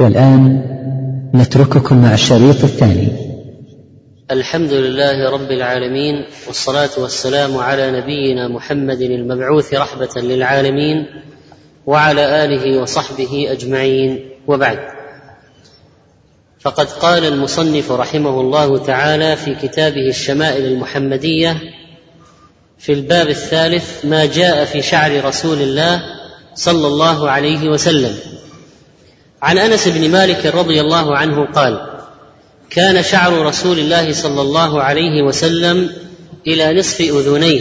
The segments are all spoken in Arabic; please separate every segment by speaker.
Speaker 1: والآن نترككم مع الشريط الثاني.
Speaker 2: الحمد لله رب العالمين والصلاة والسلام على نبينا محمد المبعوث رحمة للعالمين وعلى آله وصحبه أجمعين. وبعد فقد قال المصنف رحمه الله تعالى في كتابه الشمائل المحمدية في الباب الثالث ما جاء في شعر رسول الله صلى الله عليه وسلم عن أنس بن مالك رضي الله عنه قال كان شعر رسول الله صلى الله عليه وسلم إلى نصف أذنيه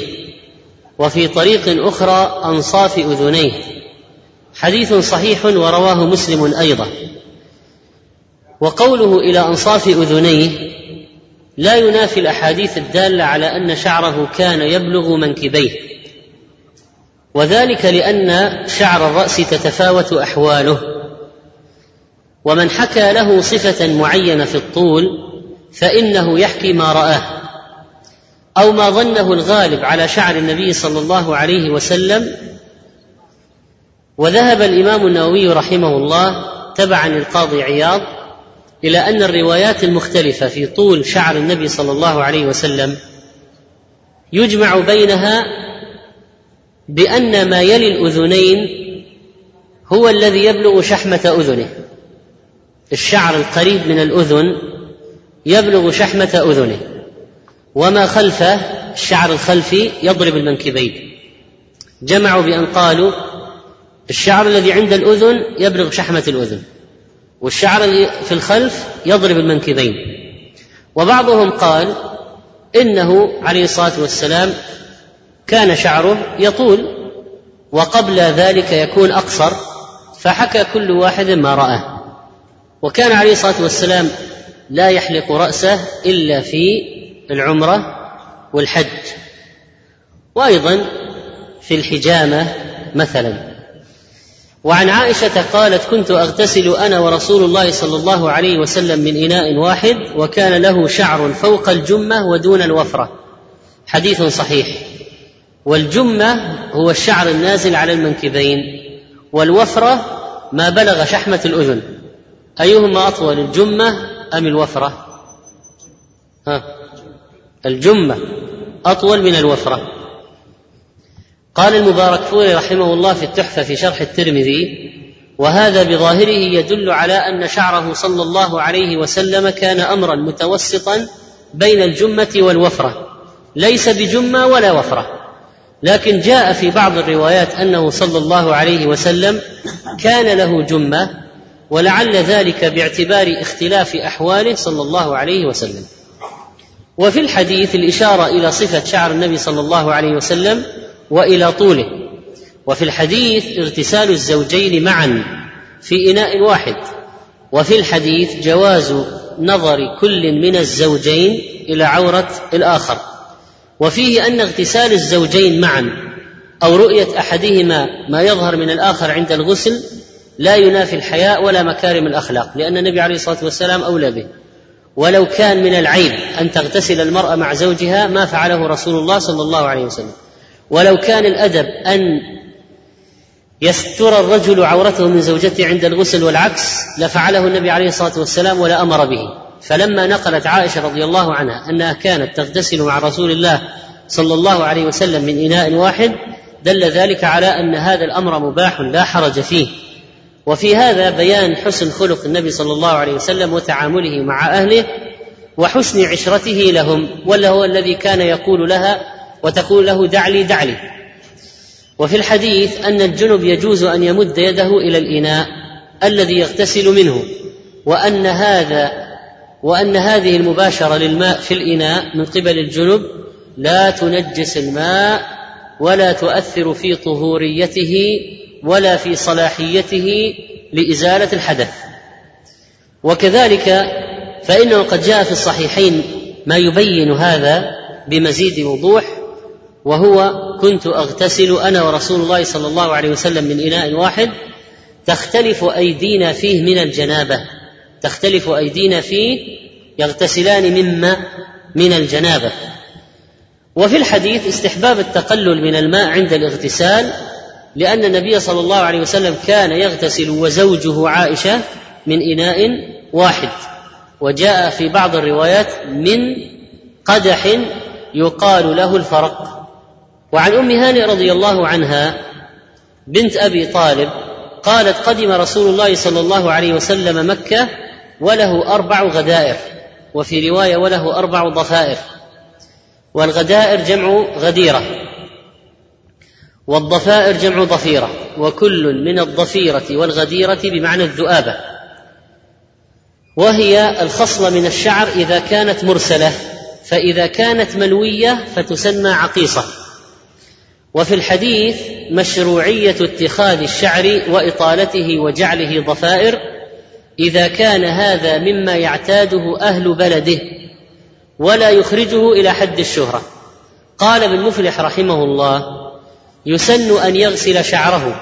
Speaker 2: وفي طريق أخرى أنصاف أذنيه. حديث صحيح ورواه مسلم أيضا. وقوله إلى أنصاف أذنيه لا ينافي الأحاديث الدالة على أن شعره كان يبلغ منكبيه. وذلك لأن شعر الرأس تتفاوت أحواله. ومن حكى له صفة معينة في الطول فإنه يحكي ما رآه أو ما ظنه الغالب على شعر النبي صلى الله عليه وسلم. وذهب الإمام النووي رحمه الله تبعا للقاضي عياض إلى أن الروايات المختلفة في طول شعر النبي صلى الله عليه وسلم يجمع بينها بأن ما يلي الأذنين هو الذي يبلغ شحمة أذنه. الشعر القريب من الأذن يبلغ شحمة أذنه وما خلفه الشعر الخلفي يضرب المنكبين. جمعوا بأن قالوا الشعر الذي عند الأذن يبلغ شحمة الأذن والشعر في الخلف يضرب المنكبين. وبعضهم قال إنه عليه الصلاة والسلام كان شعره يطول وقبل ذلك يكون أقصر فحكى كل واحد ما راه وكان عليه الصلاة والسلام لا يحلق رأسه إلا في العمرة والحج. وأيضا في الحجامة مثلا. وعن عائشة قالت كنت أغتسل أنا ورسول الله صلى الله عليه وسلم من إناء واحد وكان له شعر فوق الجمة ودون الوفرة. حديث صحيح. والجمة هو الشعر النازل على المنكبين والوفرة ما بلغ شحمة الأذن. أيهما أطول الجمة أم الوفرة؟ ها الجمة أطول من الوفرة. قال المبارك فوري رحمه الله في التحفة في شرح الترمذي وهذا بظاهره يدل على أن شعره صلى الله عليه وسلم كان أمرا متوسطا بين الجمة والوفرة. ليس بجمة ولا وفرة. لكن جاء في بعض الروايات أنه صلى الله عليه وسلم كان له جمة ولعل ذلك باعتبار اختلاف أحواله صلى الله عليه وسلم. وفي الحديث الإشارة إلى صفة شعر النبي صلى الله عليه وسلم وإلى طوله. وفي الحديث اغتسال الزوجين معا في إناء واحد. وفي الحديث جواز نظر كل من الزوجين إلى عورة الآخر. وفيه أن اغتسال الزوجين معا أو رؤية أحدهما ما يظهر من الآخر عند الغسل لا ينافي الحياء ولا مكارم الأخلاق لأن النبي عليه الصلاة والسلام أولى به. ولو كان من العيب أن تغتسل المرأة مع زوجها ما فعله رسول الله صلى الله عليه وسلم. ولو كان الأدب أن يستر الرجل عورته من زوجته عند الغسل والعكس لفعله النبي عليه الصلاة والسلام ولا أمر به. فلما نقلت عائشة رضي الله عنها أنها كانت تغتسل مع رسول الله صلى الله عليه وسلم من إناء واحد دل ذلك على أن هذا الأمر مباح لا حرج فيه. وفي هذا بيان حسن خلق النبي صلى الله عليه وسلم وتعامله مع أهله وحسن عشرته لهم ولا هو الذي كان يقول لها وتقول له دع لي دع لي. وفي الحديث أن الجنب يجوز أن يمد يده إلى الإناء الذي يغتسل منه وأن هذا وأن هذه المباشرة للماء في الإناء من قبل الجنب لا تنجس الماء ولا تؤثر في طهوريته ولا في صلاحيته لإزالة الحدث. وكذلك فإنه قد جاء في الصحيحين ما يبين هذا بمزيد وضوح وهو كنت أغتسل أنا ورسول الله صلى الله عليه وسلم من إناء واحد تختلف أيدينا فيه من الجنابة تختلف أيدينا فيه يغتسلان مما من الجنابة. وفي الحديث استحباب التقلل من الماء عند الاغتسال لأن النبي صلى الله عليه وسلم كان يغتسل وزوجه عائشة من إناء واحد. وجاء في بعض الروايات من قدح يقال له الفرق. وعن أم هانئ رضي الله عنها بنت أبي طالب قالت قدم رسول الله صلى الله عليه وسلم مكة وله أربع غدائر وفي رواية وله أربع ضفائر. والغدائر جمع غديرة. والضفائر جمع ضفيرة وكل من الضفيرة والغديرة بمعنى الذؤابة. وهي الخصله من الشعر إذا كانت مرسلة فإذا كانت منويه فتسمى عقيصة. وفي الحديث مشروعية اتخاذ الشعر وإطالته وجعله ضفائر إذا كان هذا مما يعتاده أهل بلده ولا يخرجه إلى حد الشهرة. قال ابن مفلح رحمه الله يسن أن يغسل شعره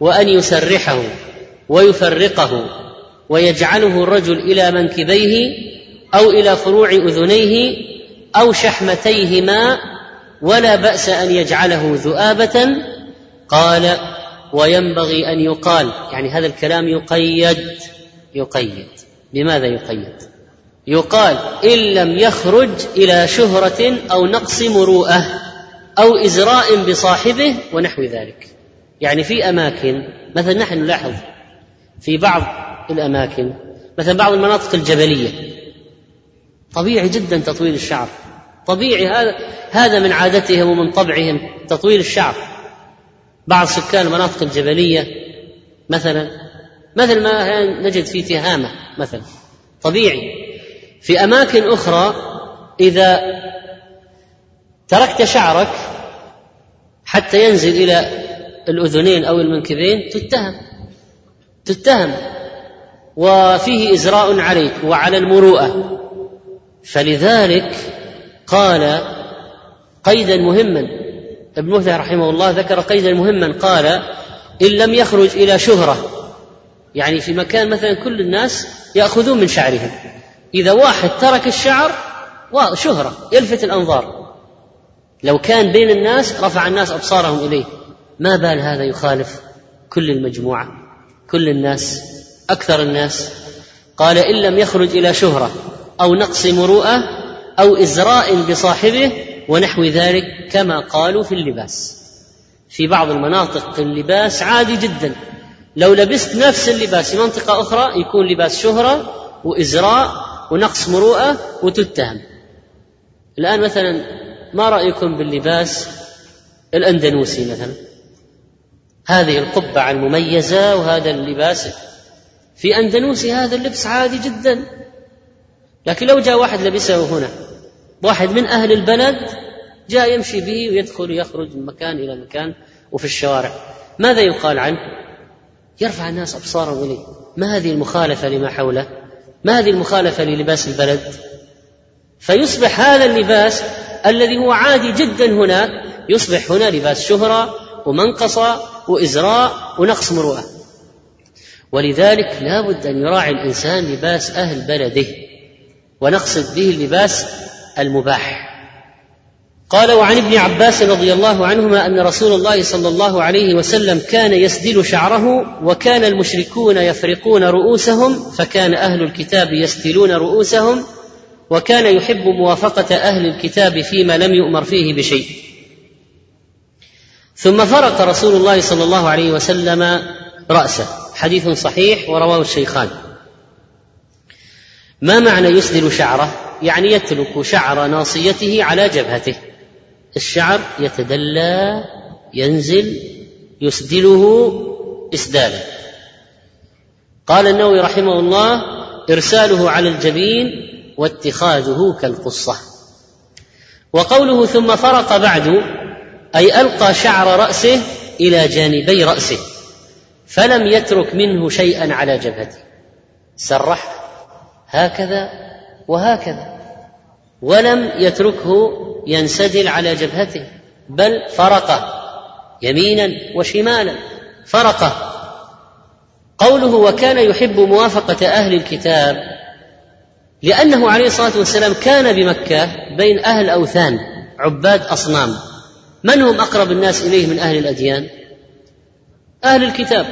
Speaker 2: وأن يسرحه ويفرقه ويجعله الرجل إلى منكبيه أو إلى فروع أذنيه أو شحمتيهما ولا بأس أن يجعله ذؤابة. قال وينبغي أن يقال يعني هذا الكلام يقيد يقيد. بماذا يقيد؟ يقال إن لم يخرج إلى شهرة أو نقص مروءة. أو ازراء بصاحبه ونحو ذلك. يعني في أماكن مثلا نحن نلاحظ في بعض الأماكن مثلا بعض المناطق الجبلية. طبيعي جدا تطويل الشعر. طبيعي هذا هذا من عادتهم ومن طبعهم تطويل الشعر. بعض سكان المناطق الجبلية مثلا مثل ما نجد في تهامة مثلا. طبيعي. في أماكن أخرى إذا تركت شعرك حتى ينزل إلى الأذنين أو المنكبين تتهم. تتهم. وفيه إزراء عليك وعلى المروءة. فلذلك قال قيدا مهما. ابن مفلح رحمه الله ذكر قيدا مهما. قال إن لم يخرج إلى شهرة. يعني في مكان مثلا كل الناس يأخذون من شعرهم. إذا واحد ترك الشعر شهرة يلفت الأنظار. لو كان بين الناس رفع الناس أبصارهم إليه ما بال هذا يخالف كل المجموعة كل الناس أكثر الناس. قال إن لم يخرج إلى شهرة أو نقص مروءة أو إزراء بصاحبه ونحو ذلك كما قالوا في اللباس. في بعض المناطق اللباس عادي جدا. لو لبست نفس اللباس في منطقة أخرى يكون لباس شهرة وإزراء ونقص مروءة وتتهم. الآن مثلا ما رأيكم باللباس الأندنوسي مثلا؟ هذه القبعة المميزة وهذا اللباس. في أندنوسي هذا اللبس عادي جدا. لكن لو جاء واحد لبسه هنا واحد من أهل البلد جاء يمشي به ويدخل ويخرج من مكان إلى مكان وفي الشوارع. ماذا يقال عنه؟ يرفع الناس أبصارهم إليه. ما هذه المخالفة لما حوله؟ ما هذه المخالفة للباس البلد؟ فيصبح هذا اللباس الذي هو عادي جدا هناك يصبح هنا لباس شهرة ومنقصة وإزراء ونقص مروءة. ولذلك لا بد أن يراعي الإنسان لباس أهل بلده ونقصد به اللباس المباح. قال وعن ابن عباس رضي الله عنهما أن رسول الله صلى الله عليه وسلم كان يسدل شعره وكان المشركون يفرقون رؤوسهم فكان أهل الكتاب يسدلون رؤوسهم وكان يحب موافقة أهل الكتاب فيما لم يؤمر فيه بشيء. ثم فرق رسول الله صلى الله عليه وسلم رأسه. حديث صحيح ورواه الشيخان. ما معنى يسدل شعره؟ يعني يترك شعر ناصيته على جبهته. الشعر يتدلى ينزل يسدله إسدالا. قال النووي رحمه الله إرساله على الجبين واتخاذه كالقصة. وقوله ثم فرق بعد أي ألقى شعر رأسه إلى جانبي رأسه فلم يترك منه شيئا على جبهته. سرح هكذا وهكذا ولم يتركه ينسدل على جبهته بل فرقه يمينا وشمالا فرقه. قوله وكان يحب موافقة أهل الكتاب لأنه عليه الصلاة والسلام كان بمكة بين أهل أوثان عباد أصنام. من هم أقرب الناس إليه من أهل الأديان؟ أهل الكتاب.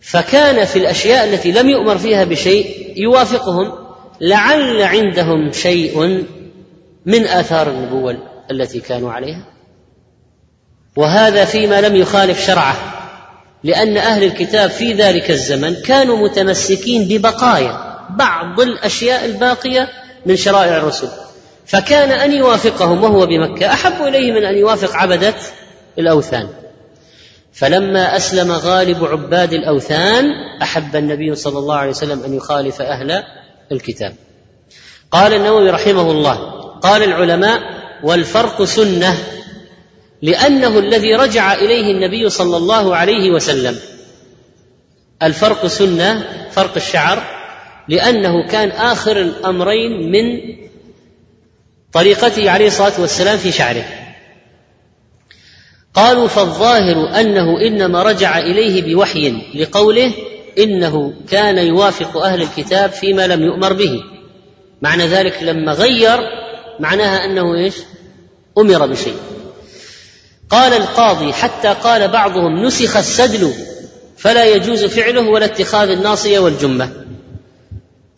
Speaker 2: فكان في الأشياء التي لم يؤمر فيها بشيء يوافقهم لعل عندهم شيء من آثار النبوة التي كانوا عليها. وهذا فيما لم يخالف شرعه لأن أهل الكتاب في ذلك الزمن كانوا متمسكين ببقايا. بعض الأشياء الباقية من شرائع الرسل. فكان أن يوافقهم وهو بمكة. أحب إليه من أن يوافق عبدة الأوثان. فلما أسلم غالب عباد الأوثان أحب النبي صلى الله عليه وسلم أن يخالف أهل الكتاب. قال النووي رحمه الله قال العلماء والفرق سنة لأنه الذي رجع إليه النبي صلى الله عليه وسلم. الفرق سنة فرق الشعر لأنه كان آخر الأمرين من طريقته عليه الصلاة والسلام في شعره. قالوا فالظاهر أنه إنما رجع إليه بوحي لقوله إنه كان يوافق أهل الكتاب فيما لم يؤمر به. معنى ذلك لما غير معناها أنه إيش؟ أمر بشيء. قال القاضي حتى قال بعضهم نسخ السدل فلا يجوز فعله ولا اتخاذ الناصية والجمة.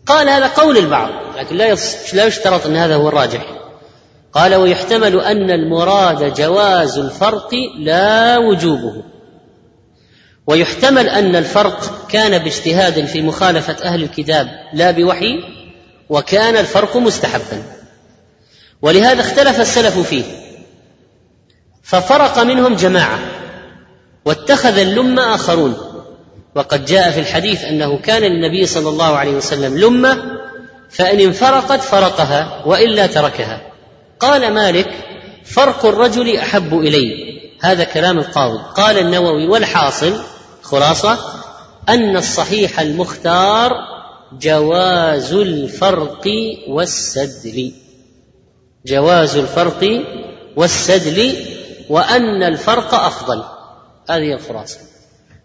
Speaker 2: قال هذا قول البعض لكن لا لا يشترط أن هذا هو الراجح. قال ويحتمل أن المراد جواز الفرق لا وجوبه. ويحتمل أن الفرق كان باجتهاد في مخالفة أهل الكتاب لا بوحي وكان الفرق مستحبا. ولهذا اختلف السلف فيه. ففرق منهم جماعة واتخذ اللم آخرون. وقد جاء في الحديث أنه كان للنبي صلى الله عليه وسلم لمة فإن انفرقت فرقها وإلا تركها. قال مالك فرق الرجل أحب إلي. هذا كلام القاضي. قال النووي والحاصل خلاصة أن الصحيح المختار جواز الفرق والسدل. جواز الفرق والسدل وأن الفرق أفضل. هذه الخلاصة.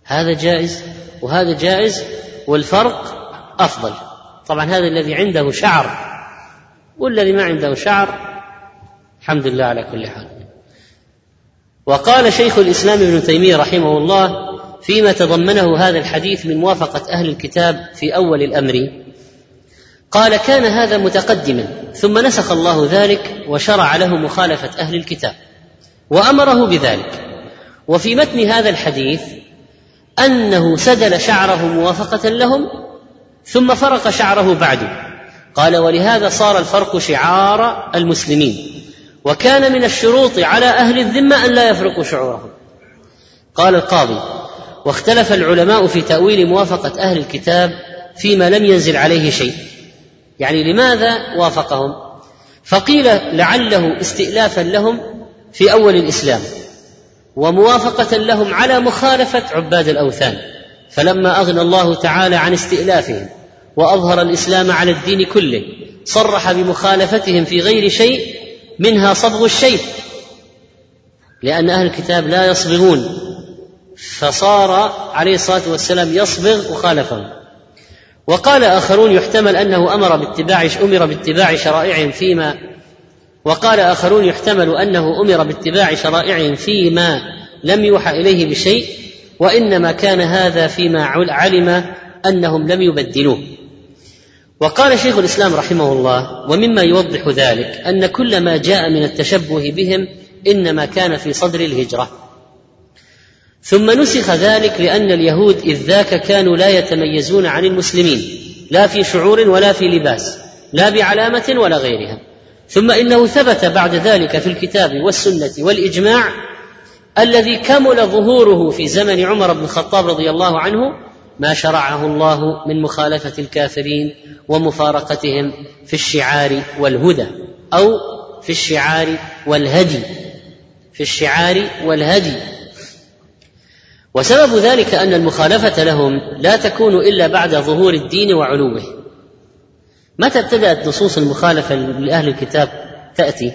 Speaker 2: هذا جائز وهذا جائز والفرق أفضل. طبعا هذا الذي عنده شعر والذي ما عنده شعر الحمد لله على كل حال. وقال شيخ الإسلام ابن تيمية رحمه الله فيما تضمنه هذا الحديث من موافقة أهل الكتاب في أول الأمر. قال كان هذا متقدما ثم نسخ الله ذلك وشرع له مخالفة أهل الكتاب وأمره بذلك. وفي متن هذا الحديث أنه سدل شعره موافقة لهم ثم فرق شعره بعده قال ولهذا صار الفرق شعار المسلمين وكان من الشروط على أهل الذمة أن لا يفرقوا شعورهم. قال القاضي واختلف العلماء في تأويل موافقة أهل الكتاب فيما لم ينزل عليه شيء. يعني لماذا وافقهم؟ فقيل لعله استئلافا لهم في أول الإسلام. وموافقة لهم على مخالفة عباد الأوثان. فلما أغنى الله تعالى عن استئلافهم وأظهر الإسلام على الدين كله صرح بمخالفتهم في غير شيء منها صبغ الشيب لأن أهل الكتاب لا يصبغون. فصار عليه الصلاة والسلام يصبغ وخالفهم وقال آخرون يحتمل أنه أمر باتباع أمر باتباع شرائعهم فيما وقال آخرون يحتمل أنه أمر باتباع شرائعهم فيما لم يوحى إليه بشيء وإنما كان هذا فيما علم أنهم لم يبدلوه. وقال شيخ الإسلام رحمه الله ومما يوضح ذلك أن كل ما جاء من التشبه بهم إنما كان في صدر الهجرة. ثم نسخ ذلك لأن اليهود إذ ذاك كانوا لا يتميزون عن المسلمين لا في شعور ولا في لباس لا بعلامة ولا غيرها. ثم إنه ثبت بعد ذلك في الكتاب والسنة والإجماع الذي كمل ظهوره في زمن عمر بن الخطاب رضي الله عنه ما شرعه الله من مخالفة الكافرين ومفارقتهم في الشعار والهدى أو في الشعار والهدي في الشعار والهدي. وسبب ذلك أن المخالفة لهم لا تكون إلا بعد ظهور الدين وعلوه. متى ابتدأت نصوص المخالفة لأهل الكتاب تأتي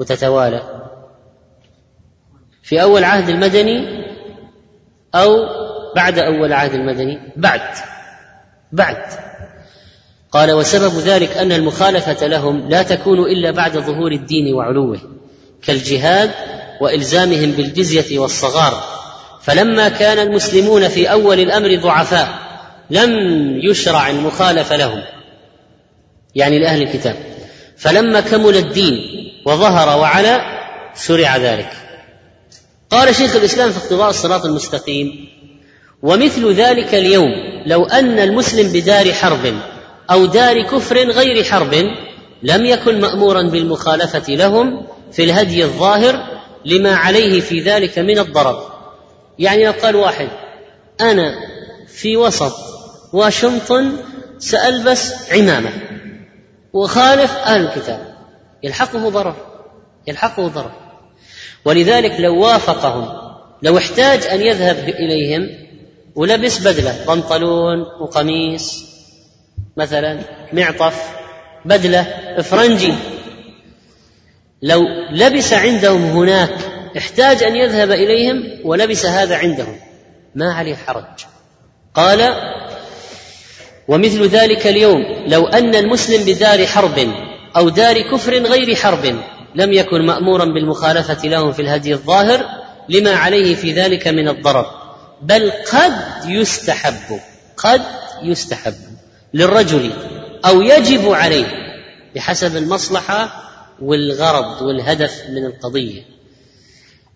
Speaker 2: وتتوالى؟ في أول عهد المدني أو بعد أول عهد المدني؟ بعد. بعد. قال وسبب ذلك أن المخالفة لهم لا تكون إلا بعد ظهور الدين وعلوه كالجهاد وإلزامهم بالجزية والصغار. فلما كان المسلمون في أول الأمر ضعفاء لم يشرع المخالفة لهم. يعني لأهل الكتاب. فلما كمل الدين وظهر وعلى شرع ذلك. قال شيخ الإسلام في اقتضاء الصراط المستقيم ومثل ذلك اليوم لو أن المسلم بدار حرب أو دار كفر غير حرب لم يكن مأمورا بالمخالفة لهم في الهدي الظاهر لما عليه في ذلك من الضرر. يعني لو قال واحد أنا في وسط واشنطن سألبس عمامة. وخالف أهل الكتاب. يلحقه ضرر يلحقه ضرر. ولذلك لو وافقهم لو احتاج أن يذهب إليهم ولبس بدلة بنطلون وقميص مثلا معطف بدلة فرنجي. لو لبس عندهم هناك احتاج أن يذهب إليهم ولبس هذا عندهم. ما عليه حرج. قال ومثل ذلك اليوم لو أن المسلم بدار حرب أو دار كفر غير حرب لم يكن مأمورا بالمخالفة لهم في الهدي الظاهر لما عليه في ذلك من الضرر. بل قد يستحب قد يستحب للرجل أو يجب عليه بحسب المصلحة والغرض والهدف من القضية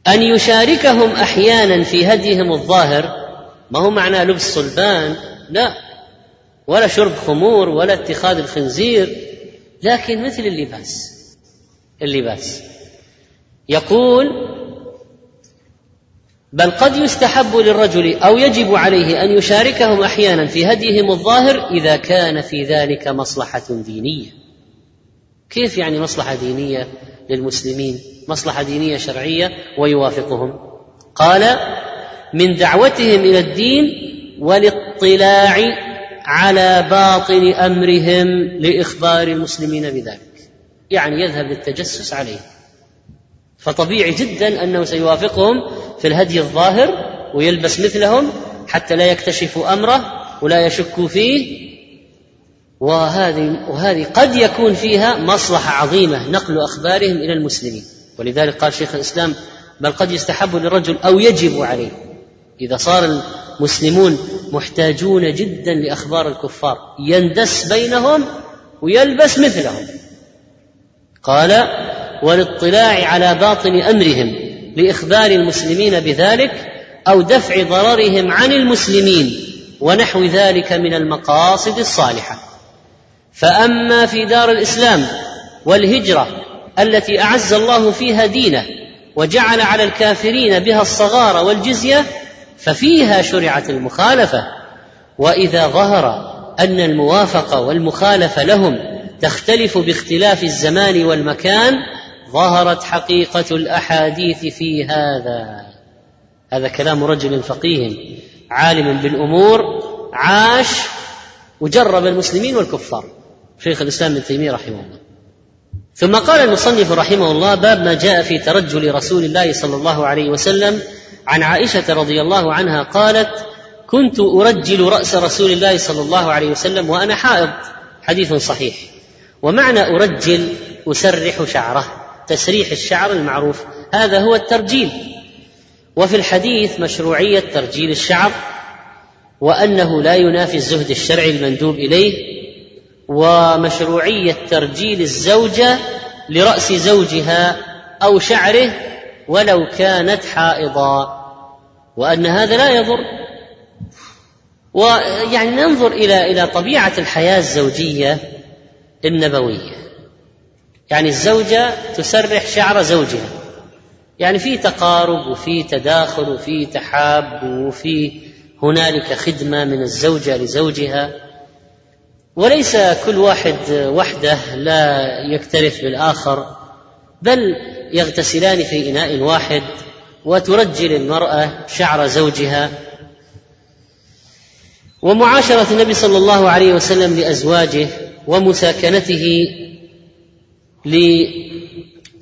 Speaker 2: أن يشاركهم أحيانا في هديهم الظاهر. ما هو معناه لبس صلبان؟ لا ولا شرب خمور ولا اتخاذ الخنزير لكن مثل اللباس اللباس. يقول بل قد يستحب للرجل أو يجب عليه أن يشاركهم أحيانا في هديهم الظاهر إذا كان في ذلك مصلحة دينية. كيف يعني مصلحة دينية للمسلمين؟ مصلحة دينية شرعية ويوافقهم. قال من دعوتهم إلى الدين والاطلاع على باطن أمرهم لإخبار المسلمين بذلك. يعني يذهب للتجسس عليهم فطبيعي جدا أنه سيوافقهم في الهدي الظاهر ويلبس مثلهم حتى لا يكتشفوا أمره ولا يشكوا فيه. وهذه وهذه قد يكون فيها مصلحة عظيمة نقل أخبارهم إلى المسلمين. ولذلك قال شيخ الإسلام بل قد يستحب للرجل أو يجب عليه. إذا صار المسلمون محتاجون جدا لأخبار الكفار. يندس بينهم ويلبس مثلهم. قال والاطلاع على باطن أمرهم لإخبار المسلمين بذلك أو دفع ضررهم عن المسلمين ونحو ذلك من المقاصد الصالحة. فأما في دار الإسلام والهجرة التي أعز الله فيها دينه وجعل على الكافرين بها الصغار والجزية ففيها شرعت المخالفة وإذا ظهر أن الموافقه والمخالفه لهم تختلف باختلاف الزمان والمكان ظهرت حقيقة الأحاديث في هذا. هذا كلام رجل فقيه عالم بالأمور عاش وجرب المسلمين والكفار. شيخ الإسلام ابن تيمية رحمه الله. ثم قال المصنف رحمه الله باب ما جاء في ترجل رسول الله صلى الله عليه وسلم عن عائشة رضي الله عنها قالت كنت أرجل رأس رسول الله صلى الله عليه وسلم وأنا حائض. حديث صحيح. ومعنى أرجل أسرح شعره. تسريح الشعر المعروف. هذا هو الترجيل. وفي الحديث مشروعية ترجيل الشعر وأنه لا ينافي الزهد الشرعي المندوب إليه ومشروعية ترجيل الزوجة لرأس زوجها أو شعره ولو كانت حائضا. وأن هذا لا يضر. ويعني ننظر إلى إلى طبيعة الحياة الزوجية النبوية. يعني الزوجة تسرح شعر زوجها. يعني في تقارب وفي تداخل وفي تحاب وفي هنالك خدمة من الزوجة لزوجها. وليس كل واحد وحده لا يكترث بالآخر بل يغتسلان في إناء واحد. وترجل المرأة شعر زوجها. ومعاشرة النبي صلى الله عليه وسلم لأزواجه ومساكنته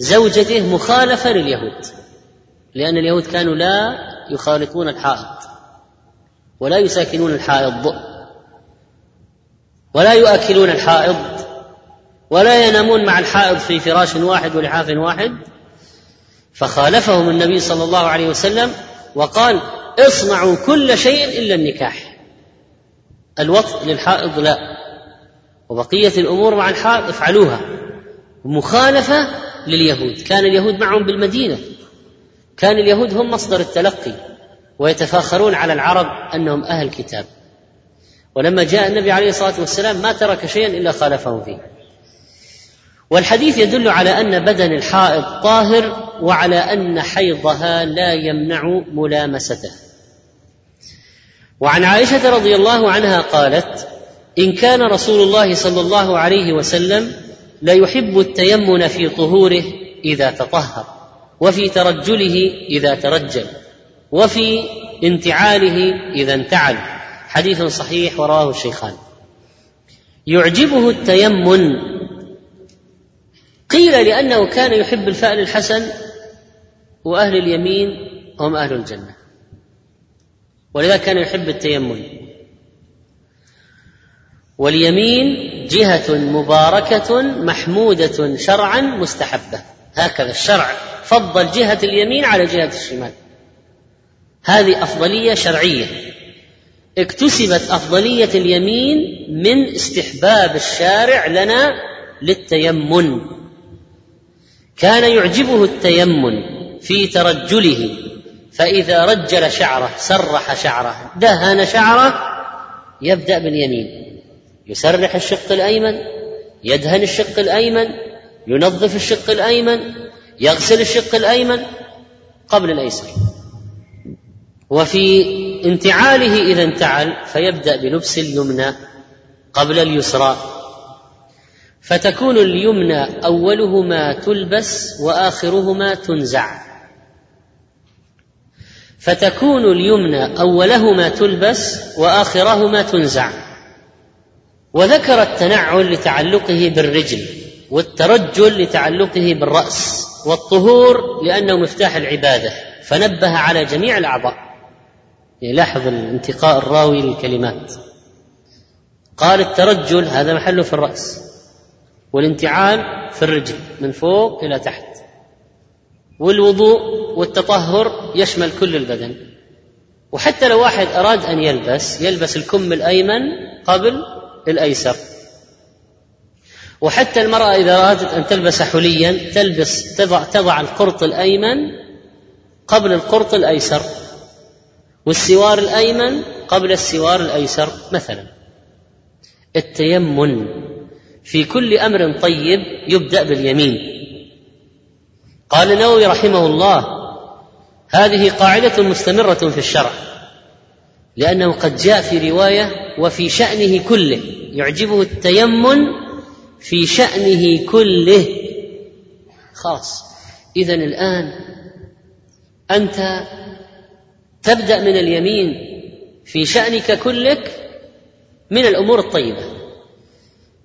Speaker 2: لزوجته مخالفة لليهود. لأن اليهود كانوا لا يخالطون الحائض ولا يساكنون الحائض ولا يؤكلون الحائض ولا ينامون مع الحائض في فراش واحد ولحاف واحد. فخالفهم النبي صلى الله عليه وسلم وقال اصنعوا كل شيء إلا النكاح. الوطء للحائض لا. وبقية الأمور مع الحائض افعلوها. مخالفة لليهود. كان اليهود معهم بالمدينة. كان اليهود هم مصدر التلقي. ويتفاخرون على العرب أنهم أهل كتاب. ولما جاء النبي عليه الصلاة والسلام ما ترك شيئا إلا خالفهم فيه. والحديث يدل على أن بدن الحائض طاهر وعلى أن حيضها لا يمنع ملامسته. وعن عائشة رضي الله عنها قالت إن كان رسول الله صلى الله عليه وسلم ليحب التيمن في طهوره إذا تطهر وفي ترجله إذا ترجل وفي انتعاله إذا انتعل. حديث صحيح ورواه الشيخان. يعجبه التيمن. قيل لأنه كان يحب الفأل الحسن وأهل اليمين هم أهل الجنة. ولذا كان يحب التيمن واليمين جهة مباركة محمودة شرعا مستحبة. هكذا الشرع فضل جهة اليمين على جهة الشمال. هذه أفضلية شرعية. اكتسبت أفضلية اليمين من استحباب الشارع لنا للتيمن كان يعجبه التيمن في ترجله فإذا رجل شعره سرح شعره دهن شعره يبدأ باليمين يسرح الشق الأيمن يدهن الشق الأيمن ينظف الشق الأيمن يغسل الشق الأيمن قبل الأيسر. وفي انتعاله إذا انتعل فيبدأ بلبس اليمنى قبل اليسرى. فتكون اليمنى أولهما تلبس وآخرهما تنزع. فتكون اليمنى أولهما تلبس وآخرهما تنزع. وذكر التنعل لتعلقه بالرجل والترجل لتعلقه بالرأس والطهور لأنه مفتاح العبادة فنبه على جميع الأعضاء. لاحظ الانتقاء الراوي للكلمات. قال الترجل هذا محله في الرأس. والانتعال في الرجل من فوق إلى تحت. والوضوء والتطهر يشمل كل البدن. وحتى لو واحد أراد أن يلبس يلبس الكم الأيمن قبل الأيسر. وحتى المرأة إذا أرادت أن تلبس حليا تلبس تضع تضع القرط الأيمن قبل القرط الأيسر. والسوار الأيمن قبل السوار الأيسر مثلا. التيمن في كل أمر طيب يبدأ باليمين. قال النووي رحمه الله هذه قاعدة مستمرة في الشرع لأنه قد جاء في رواية وفي شأنه كله يعجبه التيمن في شأنه كله. خلاص اذا الآن أنت تبدأ من اليمين في شأنك كلك من الأمور الطيبة.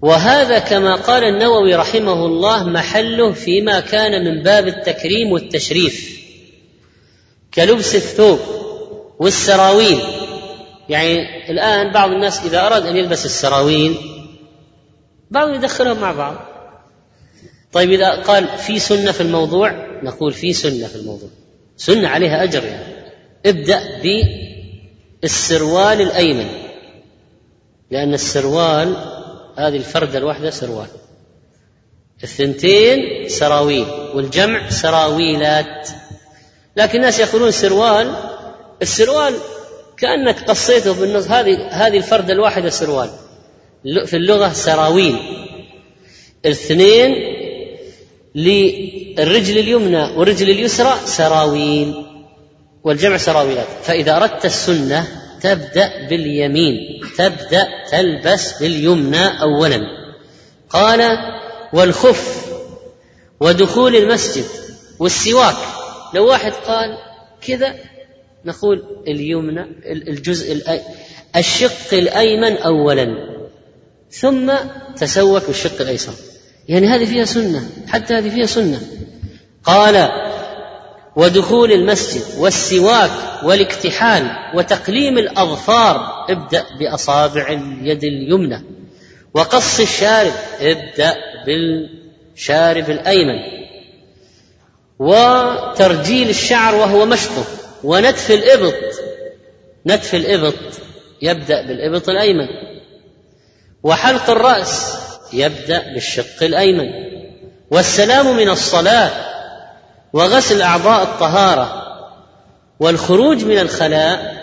Speaker 2: وهذا كما قال النووي رحمه الله محله فيما كان من باب التكريم والتشريف. كلبس الثوب والسراويل. يعني الآن بعض الناس إذا أراد أن يلبس السراويل بعضهم يدخلهم مع بعض. طيب إذا قال في سنة في الموضوع نقول في سنة في الموضوع. سنة عليها أجر يعني. ابدأ بالسروال الأيمن. لأن السروال هذه الفردة الواحدة سروال. الثنتين سراويل والجمع سراويلات. لكن الناس يقولون سروال. السروال كأنك قصيته بالنص. هذه هذه الفردة الواحدة سروال في اللغة سراويل. الاثنين للرجل اليمنى والرجل اليسرى سراويل. والجمع سراويلات. فإذا أردت السنة تبدأ باليمين. تبدأ تلبس باليمنى أولا. قال والخف ودخول المسجد والسواك. لو واحد قال كذا نقول اليمنى الجزء الشق الأيمن أولا ثم تسوك بالشق الأيسر. يعني هذه فيها سنة حتى هذه فيها سنة. قال ودخول المسجد والسواك والاكتحال وتقليم الأظفار ابدأ بأصابع اليد اليمنى وقص الشارب ابدأ بالشارب الأيمن. وترجيل الشعر وهو مشطه. ونتف الإبط. نتف الإبط. يبدأ بالإبط الأيمن. وحلق الرأس. يبدأ بالشق الأيمن. والسلام من الصلاة. وغسل أعضاء الطهارة. والخروج من الخلاء.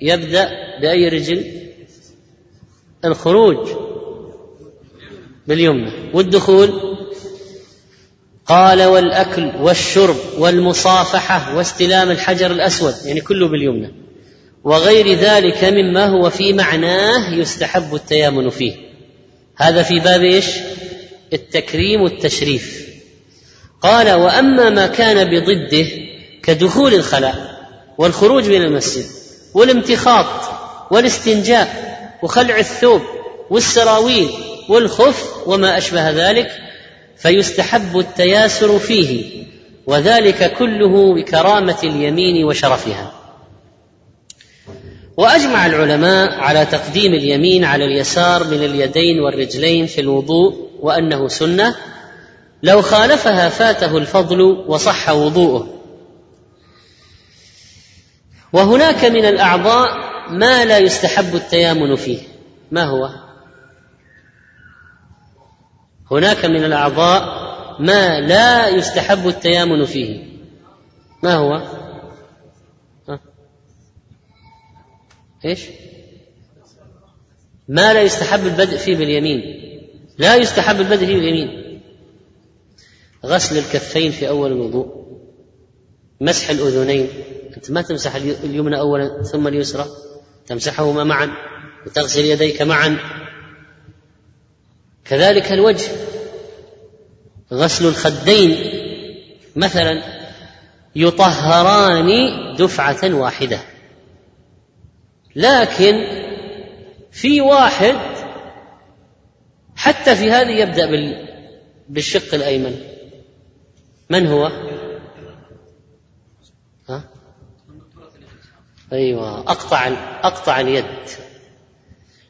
Speaker 2: يبدأ بأي رجل؟ الخروج. باليمنى. والدخول؟ قال والأكل والشرب والمصافحة واستلام الحجر الأسود يعني كله باليمنى. وغير ذلك مما هو في معناه يستحب التيامن فيه. هذا في باب إيش؟ التكريم والتشريف. قال وأما ما كان بضده كدخول الخلاء والخروج من المسجد والامتخاط والاستنجاء وخلع الثوب والسراويل والخف وما أشبه ذلك فيستحب التياسر فيه وذلك كله بكرامة اليمين وشرفها. وأجمع العلماء على تقديم اليمين على اليسار من اليدين والرجلين في الوضوء وأنه سنة. لو خالفها فاته الفضل وصح وضوءه. وهناك من الأعضاء ما لا يستحب التيامن فيه. ما هو؟ هناك من الأعضاء ما لا يستحب التيامن فيه. ما هو؟ إيش؟ ما لا يستحب البدء فيه باليمين. لا يستحب البدء فيه باليمين. غسل الكفين في أول الوضوء. مسح الأذنين. أنت ما تمسح اليمنى اولا ثم اليسرى. تمسحهما معا وتغسل يديك معا. كذلك الوجه. غسل الخدين مثلا يطهران دفعة واحدة. لكن في واحد حتى في هذه يبدأ بالشق الأيمن. من هو؟ ها؟ أيوه أقطع أقطع اليد.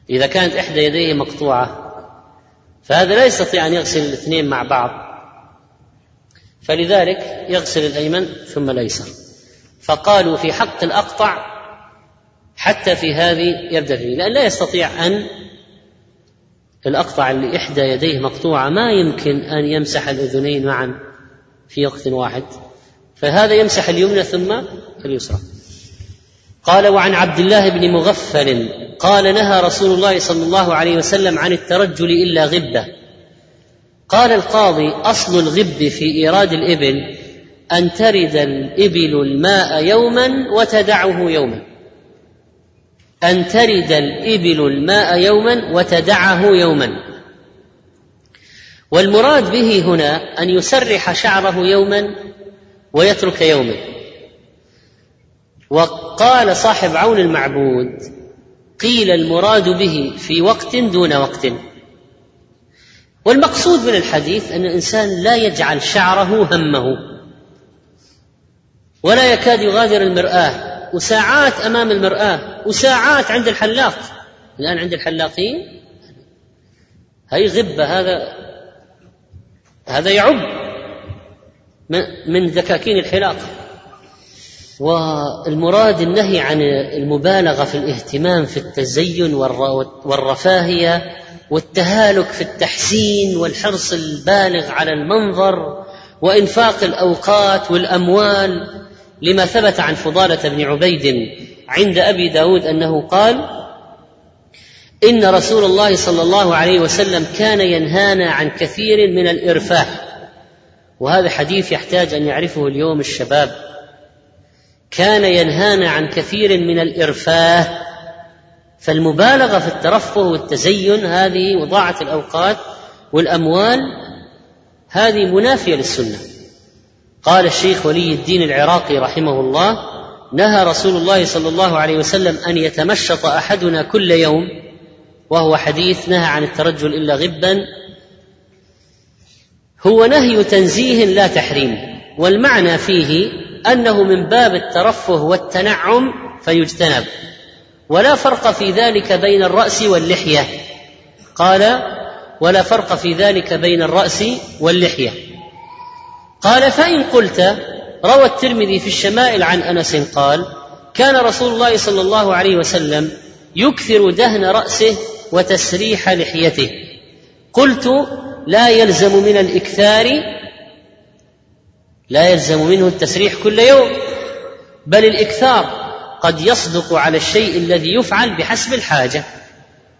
Speaker 2: إذا كانت إحدى يديه مقطوعة. فهذا لا يستطيع أن يغسل الاثنين مع بعض. فلذلك يغسل الأيمن ثم الأيسر. فقالوا في حق الأقطع حتى في هذه يبدأ فيه لأن لا يستطيع أن الأقطع اللي إحدى يديه مقطوعة ما يمكن أن يمسح الأذنين معا في وقت واحد. فهذا يمسح اليمنى ثم اليسرى. قال وعن عبد الله بن مغفل قال نهى رسول الله صلى الله عليه وسلم عن الترجل إلا غبة. قال القاضي أصل الغب في إيراد الإبل أن ترد الإبل الماء يوما وتدعه يوما. أن ترد الإبل الماء يوما وتدعه يوما. والمراد به هنا أن يسرح شعره يوما ويترك يوما. وقال صاحب عون المعبود قيل المراد به في وقت دون وقت. والمقصود من الحديث أن الإنسان لا يجعل شعره همه ولا يكاد يغادر المرآة وساعات أمام المرآة وساعات عند الحلاق. الآن عند الحلاقين هي غبة هذا هذا يعب من ذكاكين الحلاق. والمراد النهي عن المبالغة في الاهتمام في التزين والرفاهية والتهالك في التحسين والحرص البالغ على المنظر وإنفاق الأوقات والأموال لما ثبت عن فضالة بن عبيد عند أبي داود أنه قال إن رسول الله صلى الله عليه وسلم كان ينهانا عن كثير من الإرفاه. وهذا حديث يحتاج أن يعرفه اليوم الشباب. كان ينهانا عن كثير من الإرفاه فالمبالغة في الترفه والتزين هذه وضاعة الأوقات والأموال هذه منافية للسنة. قال الشيخ ولي الدين العراقي رحمه الله نهى رسول الله صلى الله عليه وسلم أن يتمشط أحدنا كل يوم وهو حديث نهى عن الترجل إلا غبا. هو نهي تنزيه لا تحريم والمعنى فيه أنه من باب الترفه والتنعم فيجتنب. ولا فرق في ذلك بين الرأس واللحية. قال ولا فرق في ذلك بين الرأس واللحية. قال فإن قلت روى الترمذي في الشمائل عن أنس قال كان رسول الله صلى الله عليه وسلم يكثر دهن رأسه وتسريح لحيته. قلت لا يلزم من الإكثار لا يلزم منه التسريح كل يوم بل الإكثار قد يصدق على الشيء الذي يفعل بحسب الحاجة.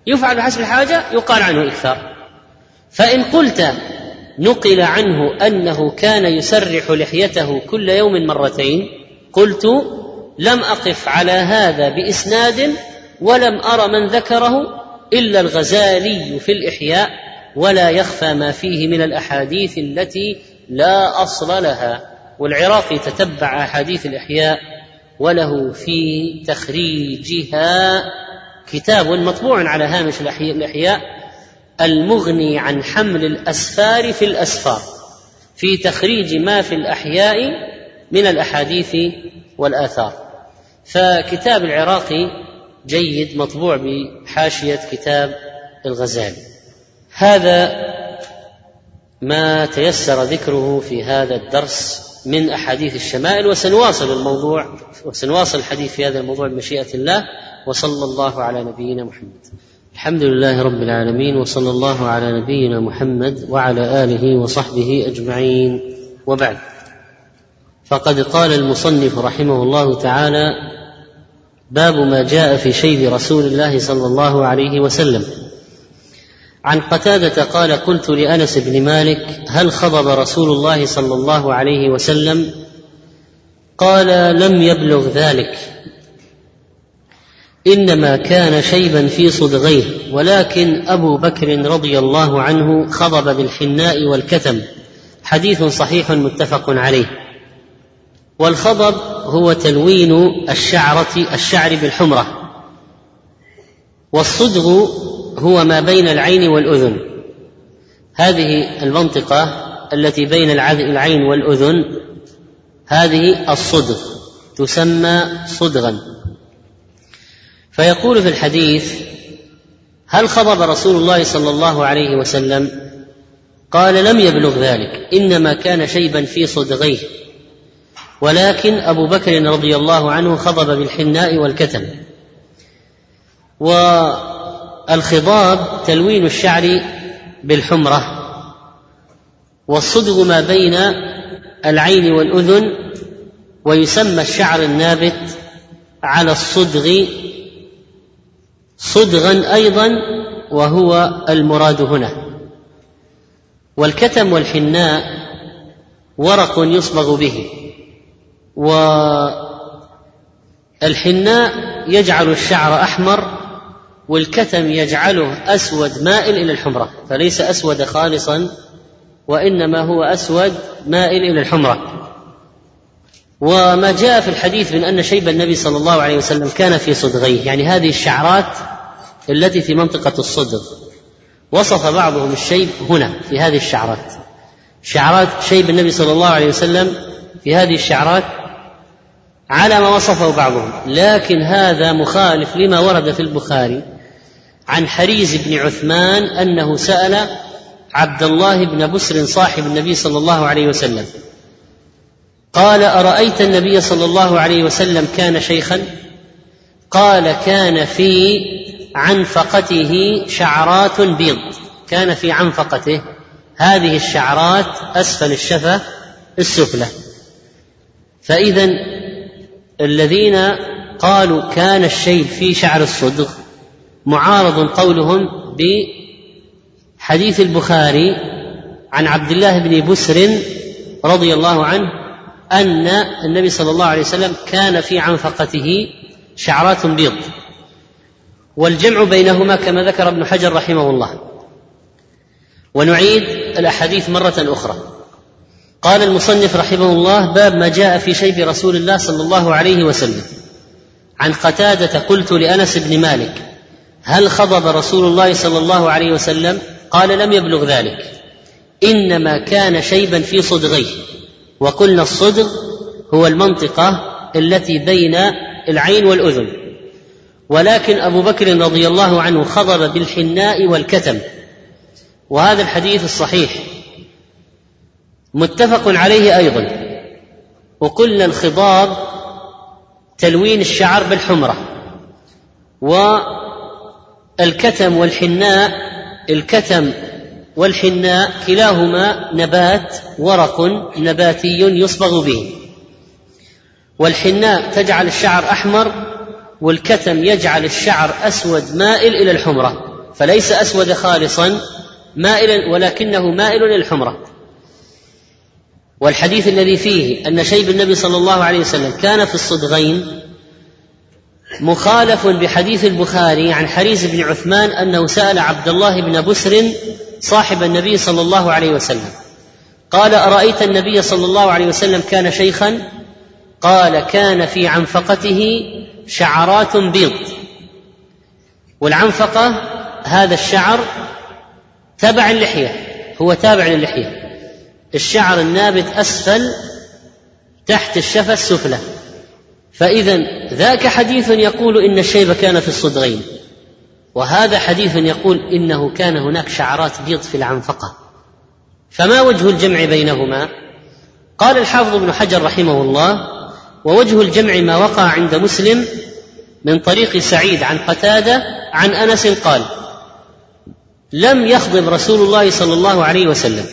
Speaker 2: يفعل بحسب الحاجة يقال عنه إكثار. فإن قلت نقل عنه أنه كان يسرح لحيته كل يوم مرتين قلت لم أقف على هذا بإسناد ولم أر من ذكره إلا الغزالي في الإحياء ولا يخفى ما فيه من الأحاديث التي لا أصل لها والعراقي تتبع أحاديث الإحياء وله في تخريجها كتاب مطبوع على هامش الاحياء المغني عن حمل الأسفار في الأسفار في تخريج ما في الأحياء من الأحاديث والآثار. فكتاب العراقي جيد مطبوع بحاشية كتاب الغزالي. هذا ما تيسر ذكره في هذا الدرس من أحاديث الشمائل وسنواصل الموضوع وسنواصل الحديث في هذا الموضوع بمشيئة الله وصلى الله على نبينا محمد. الحمد لله رب العالمين وصلى الله على نبينا محمد وعلى آله وصحبه أجمعين. وبعد فقد قال المصنف رحمه الله تعالى باب ما جاء في شيب رسول الله صلى الله عليه وسلم. عن قتادة قال قلت لأنس بن مالك هل خضب رسول الله صلى الله عليه وسلم؟ قال لم يبلغ ذلك. إنما كان شيبا في صدغيه ولكن أبو بكر رضي الله عنه خضب بالحناء والكتم. حديث صحيح متفق عليه. والخضب هو تلوين الشعرة الشعر بالحمرة. والصدغ هو ما بين العين والأذن. هذه المنطقة التي بين العين والأذن هذه الصدغ تسمى صدغا. فيقول في الحديث هل خضب رسول الله صلى الله عليه وسلم؟ قال لم يبلغ ذلك إنما كان شيبا في صدغيه. ولكن أبو بكر رضي الله عنه خضب بالحناء والكتم. والخضاب تلوين الشعر بالحمرة والصدغ ما بين العين والأذن ويسمى الشعر النابت على الصدغ صدغا أيضا وهو المراد هنا. والكتم والحناء ورق يصبغ به والحناء يجعل الشعر أحمر والكتم يجعله أسود مائل إلى الحمرة فليس أسود خالصا وإنما هو أسود مائل إلى الحمرة. وما جاء في الحديث من أن شيب النبي صلى الله عليه وسلم كان في صدغيه يعني هذه الشعرات التي في منطقة الصدغ. وصف بعضهم الشيب هنا في هذه الشعرات. شعرات شيب النبي صلى الله عليه وسلم في هذه الشعرات على ما وصفه بعضهم لكن هذا مخالف لما ورد في البخاري. عن حريز بن عثمان أنه سأل عبد الله بن بسر صاحب النبي صلى الله عليه وسلم قال أرأيت النبي صلى الله عليه وسلم كان شيخا؟ قال كان في عنفقته شعرات بيض. كان في عنفقته هذه الشعرات أسفل الشفة السفلى فاذا الذين قالوا كان الشيب في شعر الصدغ معارض قولهم بحديث البخاري عن عبد الله بن بسر رضي الله عنه أن النبي صلى الله عليه وسلم كان في عنفقته شعرات بيض. والجمع بينهما كما ذكر ابن حجر رحمه الله. ونعيد الأحاديث مرة أخرى. قال المصنف رحمه الله باب ما جاء في شيب رسول الله صلى الله عليه وسلم. عن قتادة قلت لأنس بن مالك هل خضب رسول الله صلى الله عليه وسلم؟ قال لم يبلغ ذلك. إنما كان شيبا في صدغيه. وقلنا الصدغ هو المنطقة التي بين العين والأذن. ولكن أبو بكر رضي الله عنه خضب بالحناء والكتم. وهذا الحديث الصحيح. متفق عليه أيضا. وقلنا الخضاب تلوين الشعر بالحمرة. والكتم والحناء الكتم والحناء كلاهما نبات ورق نباتي يصبغ به. والحناء تجعل الشعر أحمر والكتم يجعل الشعر أسود مائل إلى الحمرة فليس أسود خالصا مائلا ولكنه مائل إلى الحمرة. والحديث الذي فيه أن شيب النبي صلى الله عليه وسلم كان في الصدغين مخالف بحديث البخاري عن حريز بن عثمان أنه سأل عبد الله بن بسر صاحب النبي صلى الله عليه وسلم. قال أرأيت النبي صلى الله عليه وسلم كان شيخا؟ قال كان في عنفقته شعرات بيض. والعنفقة هذا الشعر تبع اللحيه هو تابع للحية. الشعر النابت أسفل تحت الشفة السفلى. فاذا ذاك حديث يقول إن الشيب كان في الصدغين وهذا حديث يقول إنه كان هناك شعرات بيض في العنفقة. فما وجه الجمع بينهما؟ قال الحافظ ابن حجر رحمه الله ووجه الجمع ما وقع عند مسلم من طريق سعيد عن قتادة عن أنس قال لم يخضب رسول الله صلى الله عليه وسلم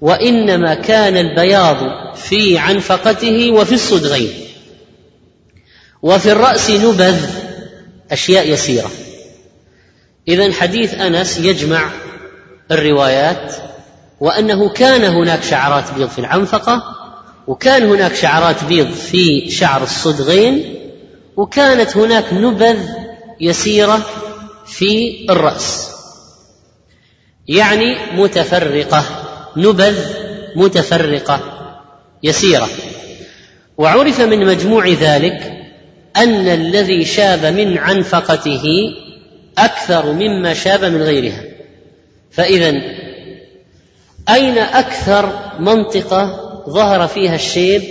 Speaker 2: وإنما كان البياض في عنفقته وفي الصدغين. وفي الرأس نبذ أشياء يسيرة. اذا حديث أنس يجمع الروايات وأنه كان هناك شعرات بيض في العنفقة وكان هناك شعرات بيض في شعر الصدغين وكانت هناك نبذ يسيرة في الرأس. يعني متفرقة نبذ متفرقة يسيرة. وعرف من مجموع ذلك أن الذي شاب من عنفقته أكثر مما شاب من غيرها. فاذا أين أكثر منطقة ظهر فيها الشيب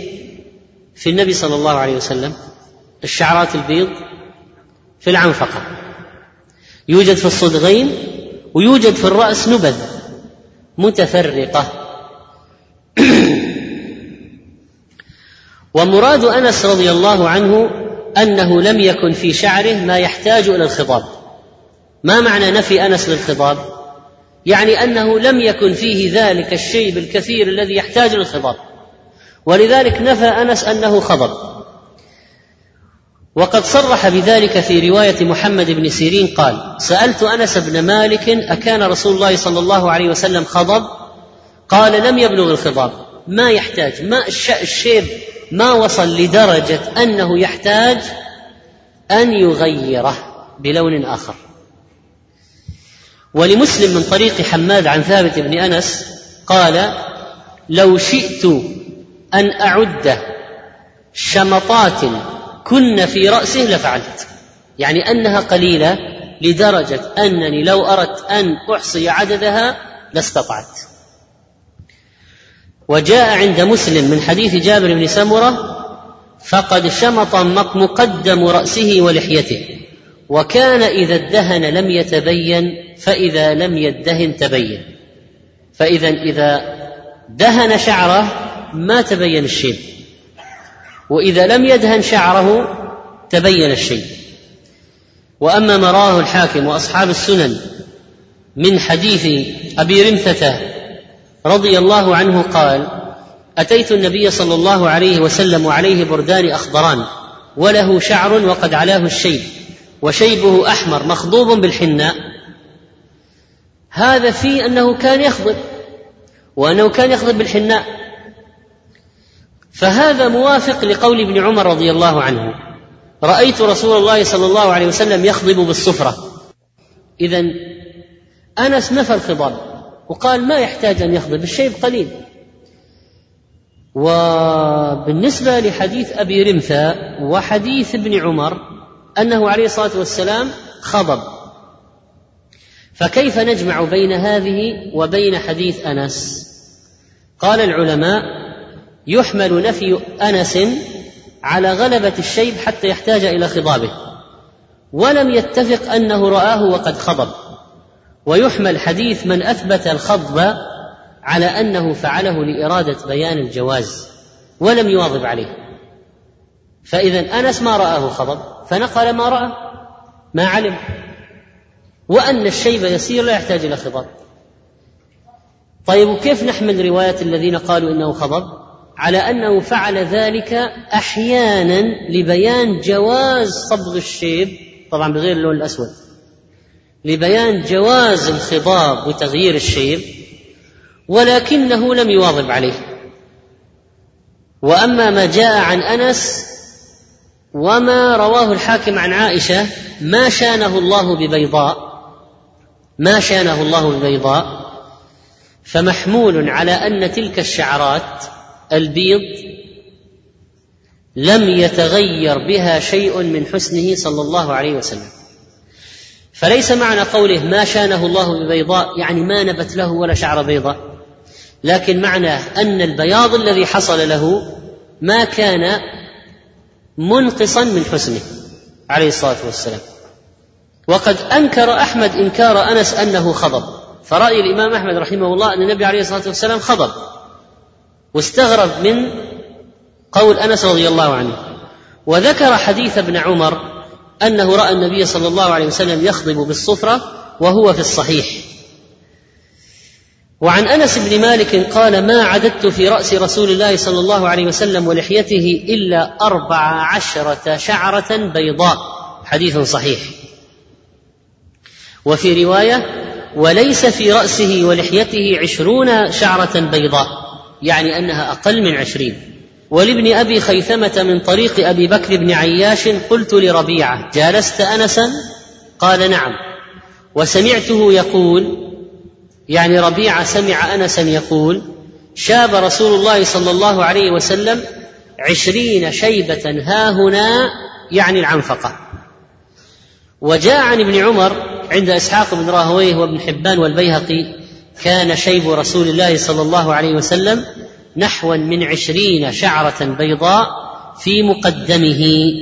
Speaker 2: في النبي صلى الله عليه وسلم؟ الشعرات البيض في العنفقة. يوجد في الصدغين ويوجد في الرأس نبذ متفرقة. ومراد أنس رضي الله عنه أنه لم يكن في شعره ما يحتاج إلى الخضاب ما معنى نفي أنس للخضاب يعني أنه لم يكن فيه ذلك الشيب الكثير الذي يحتاج للخضاب ولذلك نفى أنس أنه خضب وقد صرح بذلك في رواية محمد بن سيرين قال سألت أنس بن مالك أكان رسول الله صلى الله عليه وسلم خضب قال لم يبلغ الخضاب ما يحتاج. ما الشيب ما وصل لدرجة أنه يحتاج أن يغيره بلون آخر. ولمسلم من طريق حماد عن ثابت بن أنس قال لو شئت أن أعد شمطات كن في رأسه لفعلت يعني أنها قليلة لدرجة أنني لو أردت أن أحصي عددها لاستطعت. وجاء عند مسلم من حديث جابر بن سمرة فقد شمط مقدم رأسه ولحيته وكان إذا ادهن لم يتبين فإذا لم يدهن تبين فإذا إذا دهن شعره ما تبين الشيب وإذا لم يدهن شعره تبين الشيء. وأما ما الحاكم وأصحاب السنن من حديث أبي رمثة رضي الله عنه قال أتيت النبي صلى الله عليه وسلم وعليه بردان أخضران وله شعر وقد علاه الشيب وشيبه أحمر مخضوب بالحناء. هذا في أنه كان يخضب وأنه كان يخضب بالحناء. فهذا موافق لقول ابن عمر رضي الله عنه رأيت رسول الله صلى الله عليه وسلم يخضب بالصفرة. اذا انس نفى الخضاب وقال ما يحتاج أن يخضب الشيب قليل وبالنسبة لحديث أبي رمثة وحديث ابن عمر أنه عليه الصلاة والسلام خضب. فكيف نجمع بين هذه وبين حديث أنس؟ قال العلماء يحمل نفي أنس على غلبة الشيب حتى يحتاج إلى خضابه ولم يتفق أنه رآه وقد خضب. ويحمل حديث من أثبت الخضب على أنه فعله لإرادة بيان الجواز ولم يواظب عليه. فإذا أنس ما رآه خضب فنقل ما رأى ما علم. وأن الشيب يسير لا يحتاج إلى خضب طيب وكيف نحمل رواية الذين قالوا إنه خضب؟ على أنه فعل ذلك أحيانا لبيان جواز صبغ الشيب طبعا بغير اللون الأسود. لبيان جواز الخضاب وتغيير الشيب ولكنه لم يواظب عليه. وأما ما جاء عن أنس وما رواه الحاكم عن عائشة ما شانه الله ببيضاء ما شانه الله ببيضاء فمحمول على أن تلك الشعرات البيض لم يتغير بها شيء من حسنه صلى الله عليه وسلم. فليس معنى قوله ما شانه الله ببيضاء يعني ما نبت له ولا شعر بيضاء. لكن معنى أن البياض الذي حصل له ما كان منقصا من حسنه عليه الصلاة والسلام. وقد أنكر أحمد إنكار أنس أنه خضب. فرأي الإمام أحمد رحمه الله أن النبي عليه الصلاة والسلام خضب. واستغرب من قول أنس رضي الله عنه. وذكر حديث ابن عمر أنه رأى النبي صلى الله عليه وسلم يخضب بالصفرة وهو في الصحيح. وعن أنس بن مالك قال ما عددت في رأس رسول الله صلى الله عليه وسلم ولحيته إلا أربع عشرة شعرة بيضاء. حديث صحيح. وفي رواية وليس في رأسه ولحيته عشرون شعرة بيضاء. يعني أنها أقل من عشرين. ولابن أبي خيثمة من طريق أبي بكر بن عياش قلت لربيعة جالست انسا؟ قال نعم. وسمعته يقول يعني ربيعة سمع انسا يقول شاب رسول الله صلى الله عليه وسلم عشرين شيبة ها هنا يعني العنفقة. وجاء عن ابن عمر عند إسحاق بن راهويه وابن حبان والبيهقي كان شيب رسول الله صلى الله عليه وسلم نحوا من عشرين شعرة بيضاء في مقدمه.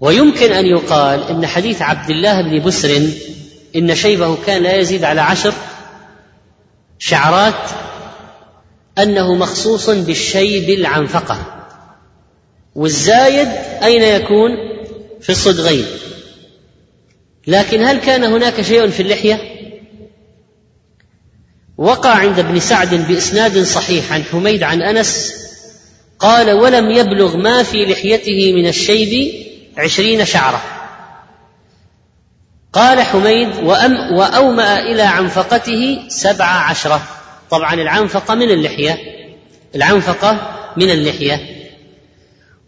Speaker 2: ويمكن أن يقال إن حديث عبد الله بن بسر إن شيبه كان لا يزيد على عشر شعرات أنه مخصوص بالشيب العنفقة. والزايد أين يكون؟ في الصدغين. لكن هل كان هناك شيء في اللحية؟ وقع عند ابن سعد بإسناد صحيح عن حميد عن أنس قال ولم يبلغ ما في لحيته من الشيب عشرين شعرة. قال حميد وأم وأومأ إلى عنفقته سبع عشرة. طبعا العنفقة من اللحية العنفقة من اللحية.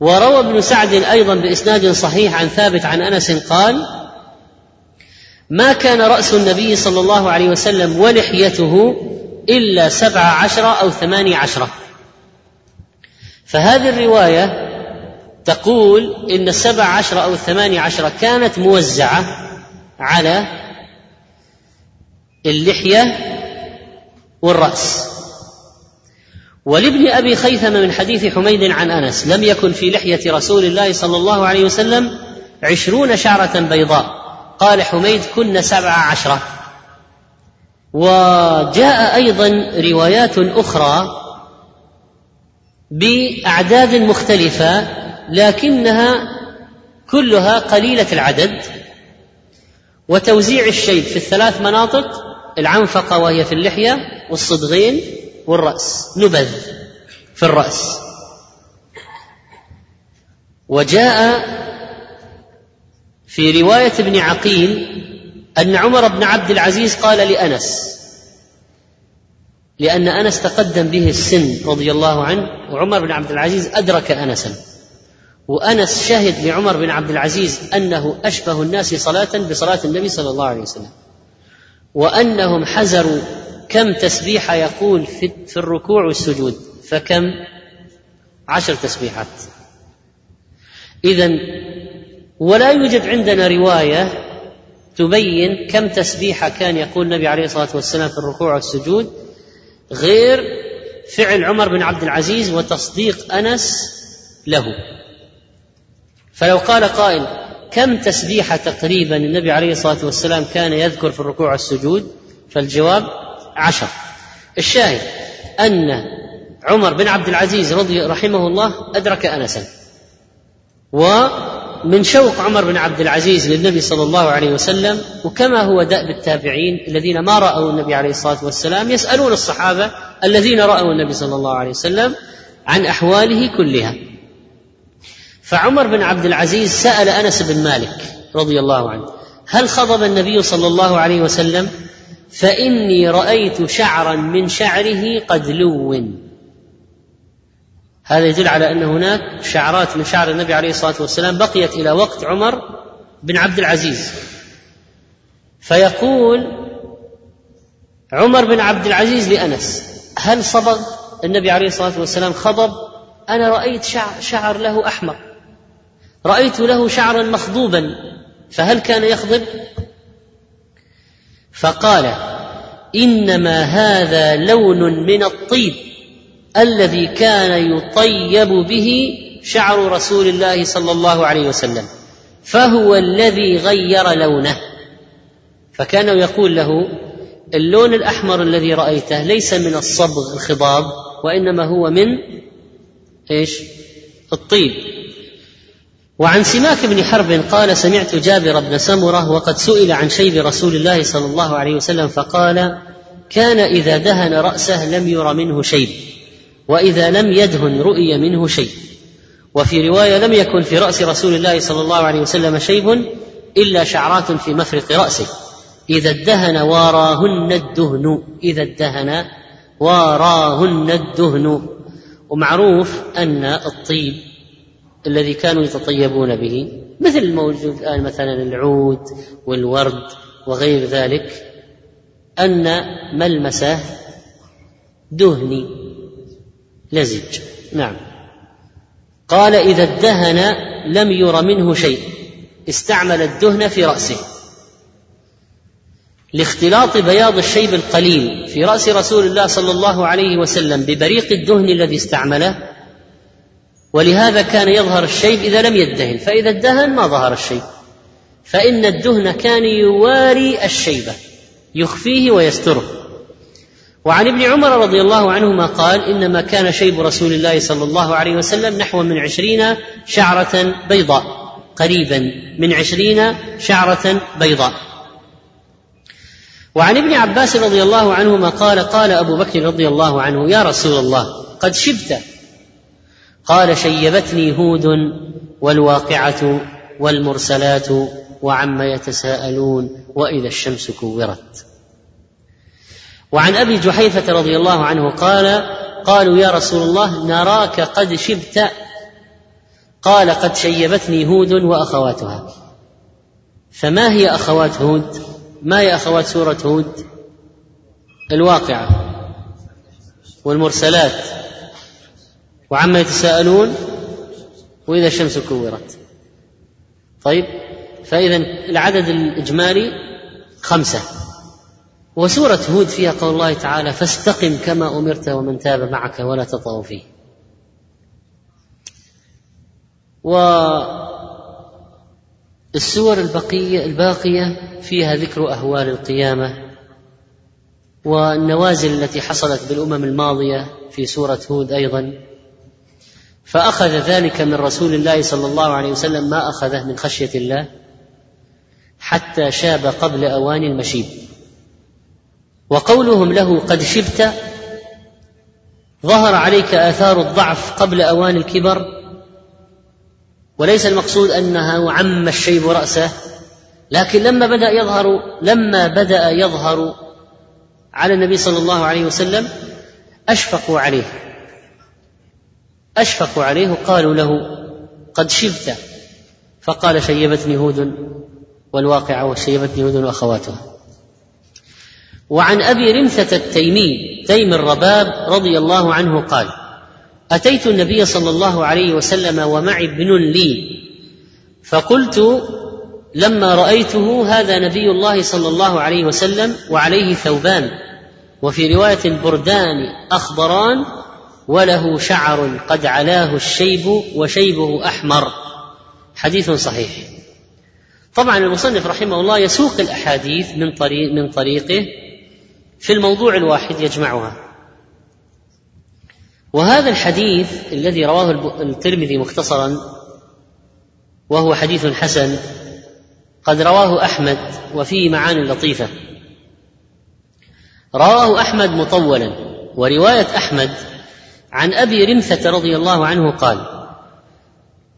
Speaker 2: وروى ابن سعد أيضا بإسناد صحيح عن ثابت عن أنس قال ما كان رأس النبي صلى الله عليه وسلم ولحيته إلا سبع عشرة أو ثمانية عشرة فهذه الرواية تقول إن السبع عشرة أو الثمانية عشرة كانت موزعة على اللحية والرأس. ولابن أبي خيثم من حديث حميد عن أنس لم يكن في لحية رسول الله صلى الله عليه وسلم عشرون شعرة بيضاء. قال حميد كن سبع عشرة. وجاء أيضا روايات أخرى بأعداد مختلفة لكنها كلها قليلة العدد. وتوزيع الشيب في الثلاث مناطق العنفقة وهي في اللحية والصدغين والرأس. نبذ في الرأس. وجاء في رواية ابن عقيل أن عمر بن عبد العزيز قال لأنس لأن أنس تقدم به السن رضي الله عنه وعمر بن عبد العزيز أدرك انسا. وأنس شهد لعمر بن عبد العزيز أنه أشبه الناس صلاة بصلاة النبي صلى الله عليه وسلم وأنهم حزروا كم تسبيحه يقول في الركوع والسجود فكم؟ عشر تسبيحات. اذا ولا يوجد عندنا رواية تبين كم تسبيحة كان يقول النبي عليه الصلاة والسلام في الركوع والسجود غير فعل عمر بن عبد العزيز وتصديق أنس له. فلو قال قائل كم تسبيحة تقريبا النبي عليه الصلاة والسلام كان يذكر في الركوع والسجود؟ فالجواب عشر. الشاهد أن عمر بن عبد العزيز رضي رحمه الله أدرك انسا. ومن شوق عمر بن عبد العزيز للنبي صلى الله عليه وسلم وكما هو دأب التابعين الذين ما رأوا النبي عليه الصلاة والسلام يسألون الصحابة الذين رأوا النبي صلى الله عليه وسلم عن أحواله كلها. فعمر بن عبد العزيز سأل أنس بن مالك رضي الله عنه هل خضب النبي صلى الله عليه وسلم؟ فإني رأيت شعرا من شعره قد لون. هذا يدل على أن هناك شعرات من شعر النبي عليه الصلاة والسلام بقيت إلى وقت عمر بن عبد العزيز. فيقول عمر بن عبد العزيز لأنس هل صبغ؟ النبي عليه الصلاة والسلام خضب أنا رأيت شعر, شعر له أحمر رأيت له شعرا مخضوبا فهل كان يخضب؟ فقال إنما هذا لون من الطيب. الذي كان يطيب به شعر رسول الله صلى الله عليه وسلم فهو الذي غير لونه. فكان يقول له اللون الأحمر الذي رأيته ليس من الصبغ الخضاب وإنما هو من إيش؟ الطيب. وعن سماك بن حرب قال سمعت جابر بن سمرة وقد سئل عن شيب رسول الله صلى الله عليه وسلم فقال كان إذا دهن رأسه لم ير منه شيب. وإذا لم يدهن رؤي منه شيء. وفي رواية لم يكن في رأس رسول الله صلى الله عليه وسلم شيب إلا شعرات في مفرق رأسه. إذا ادهن واراهن الدهن. إذا ادهن واراهن الدهن. ومعروف أن الطيب الذي كانوا يتطيبون به مثل الموجود الآن مثلا العود والورد وغير ذلك أن ملمسه دهني. لزج. نعم. قال إذا ادهن لم ير منه شيء استعمل الدهن في رأسه. لاختلاط بياض الشيب القليل في رأس رسول الله صلى الله عليه وسلم ببريق الدهن الذي استعمله ولهذا كان يظهر الشيب إذا لم يدهن فإذا ادهن ما ظهر الشيب. فإن الدهن كان يواري الشيب يخفيه ويستره. وعن ابن عمر رضي الله عنهما قال إنما كان شيب رسول الله صلى الله عليه وسلم نحوا من عشرين شعرة بيضاء قريبا من عشرين شعرة بيضاء. وعن ابن عباس رضي الله عنهما قال قال أبو بكر رضي الله عنه يا رسول الله قد شبت. قال شيبتني هود والواقعة والمرسلات وعما يتساءلون وإذا الشمس كورت. وعن أبي جحيفة رضي الله عنه قال قالوا يا رسول الله نراك قد شبت. قال قد شيبتني هود وأخواتها. فما هي أخوات هود؟ ما هي أخوات سورة هود؟ الواقعة والمرسلات. وعم يتساءلون؟ وإذا الشمس كورت. طيب فإذا العدد الإجمالي خمسة. وسورة هود فيها قول الله تعالى فاستقم كما أمرت ومن تاب معك ولا تطغوا فيه. والسور البقية الباقية فيها ذكر أهوال القيامة والنوازل التي حصلت بالأمم الماضية في سورة هود أيضا. فأخذ ذلك من رسول الله صلى الله عليه وسلم ما أخذه من خشية الله حتى شاب قبل أوان المشيب وقولهم له قد شبت ظهر عليك آثار الضعف قبل أوان الكبر وليس المقصود أنه عم الشيب رأسه لكن لما بدأ يظهر لما بدأ يظهر على النبي صلى الله عليه وسلم أشفقوا عليه. أشفقوا عليه وقالوا له قد شبت فقال شيبتني هود والواقعة وشيبتني هود وأخواتها وعن أبي رمثة التيمي تيم الرباب رضي الله عنه قال أتيت النبي صلى الله عليه وسلم ومعي ابن لي فقلت لما رأيته هذا نبي الله صلى الله عليه وسلم وعليه ثوبان وفي رواية بردان أخضران وله شعر قد علاه الشيب وشيبه أحمر. حديث صحيح. طبعا المصنف رحمه الله يسوق الأحاديث من طريق من طريقه في الموضوع الواحد يجمعها. وهذا الحديث الذي رواه الترمذي مختصرا وهو حديث حسن قد رواه أحمد وفيه معاني لطيفة. رواه أحمد مطولا ورواية أحمد عن أبي رمثة رضي الله عنه قال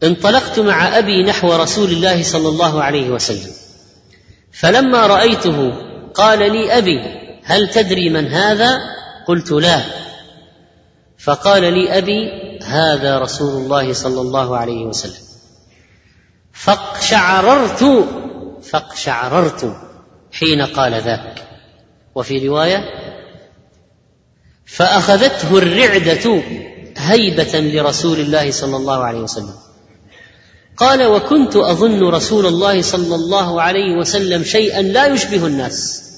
Speaker 2: انطلقت مع أبي نحو رسول الله صلى الله عليه وسلم فلما رأيته قال لي أبي هل تدري من هذا؟ قلت لا. فقال لي أبي هذا رسول الله صلى الله عليه وسلم. فاقشعررت فاقشعررت حين قال ذاك. وفي رواية فأخذته الرعدة هيبة لرسول الله صلى الله عليه وسلم. قال وكنت أظن رسول الله صلى الله عليه وسلم شيئا لا يشبه الناس.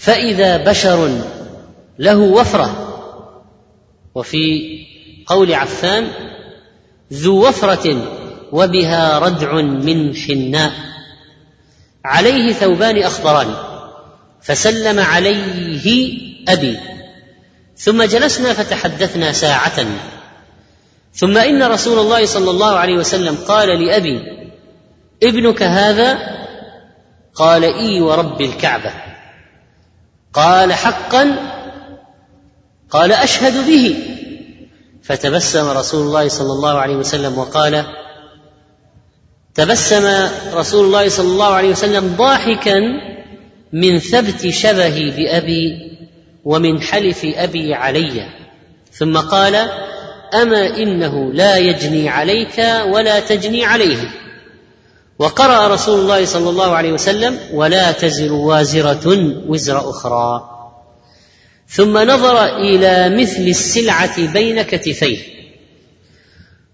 Speaker 2: فإذا بشر له وفرة. وفي قول عفان ذو وفرة وبها ردع من حناء عليه ثوبان أخضران فسلم عليه أبي. ثم جلسنا فتحدثنا ساعة. ثم إن رسول الله صلى الله عليه وسلم قال لأبي ابنك هذا؟ قال إي ورب الكعبة. قال حقا قال أشهد به. فتبسم رسول الله صلى الله عليه وسلم وقال تبسم رسول الله صلى الله عليه وسلم ضاحكا من ثبت شبهي بأبي ومن حلف أبي علي. ثم قال أما إنه لا يجني عليك ولا تجني عليه. وقرأ رسول الله صلى الله عليه وسلم ولا تزر وازرة وزر أخرى. ثم نظر إلى مثل السلعة بين كتفيه.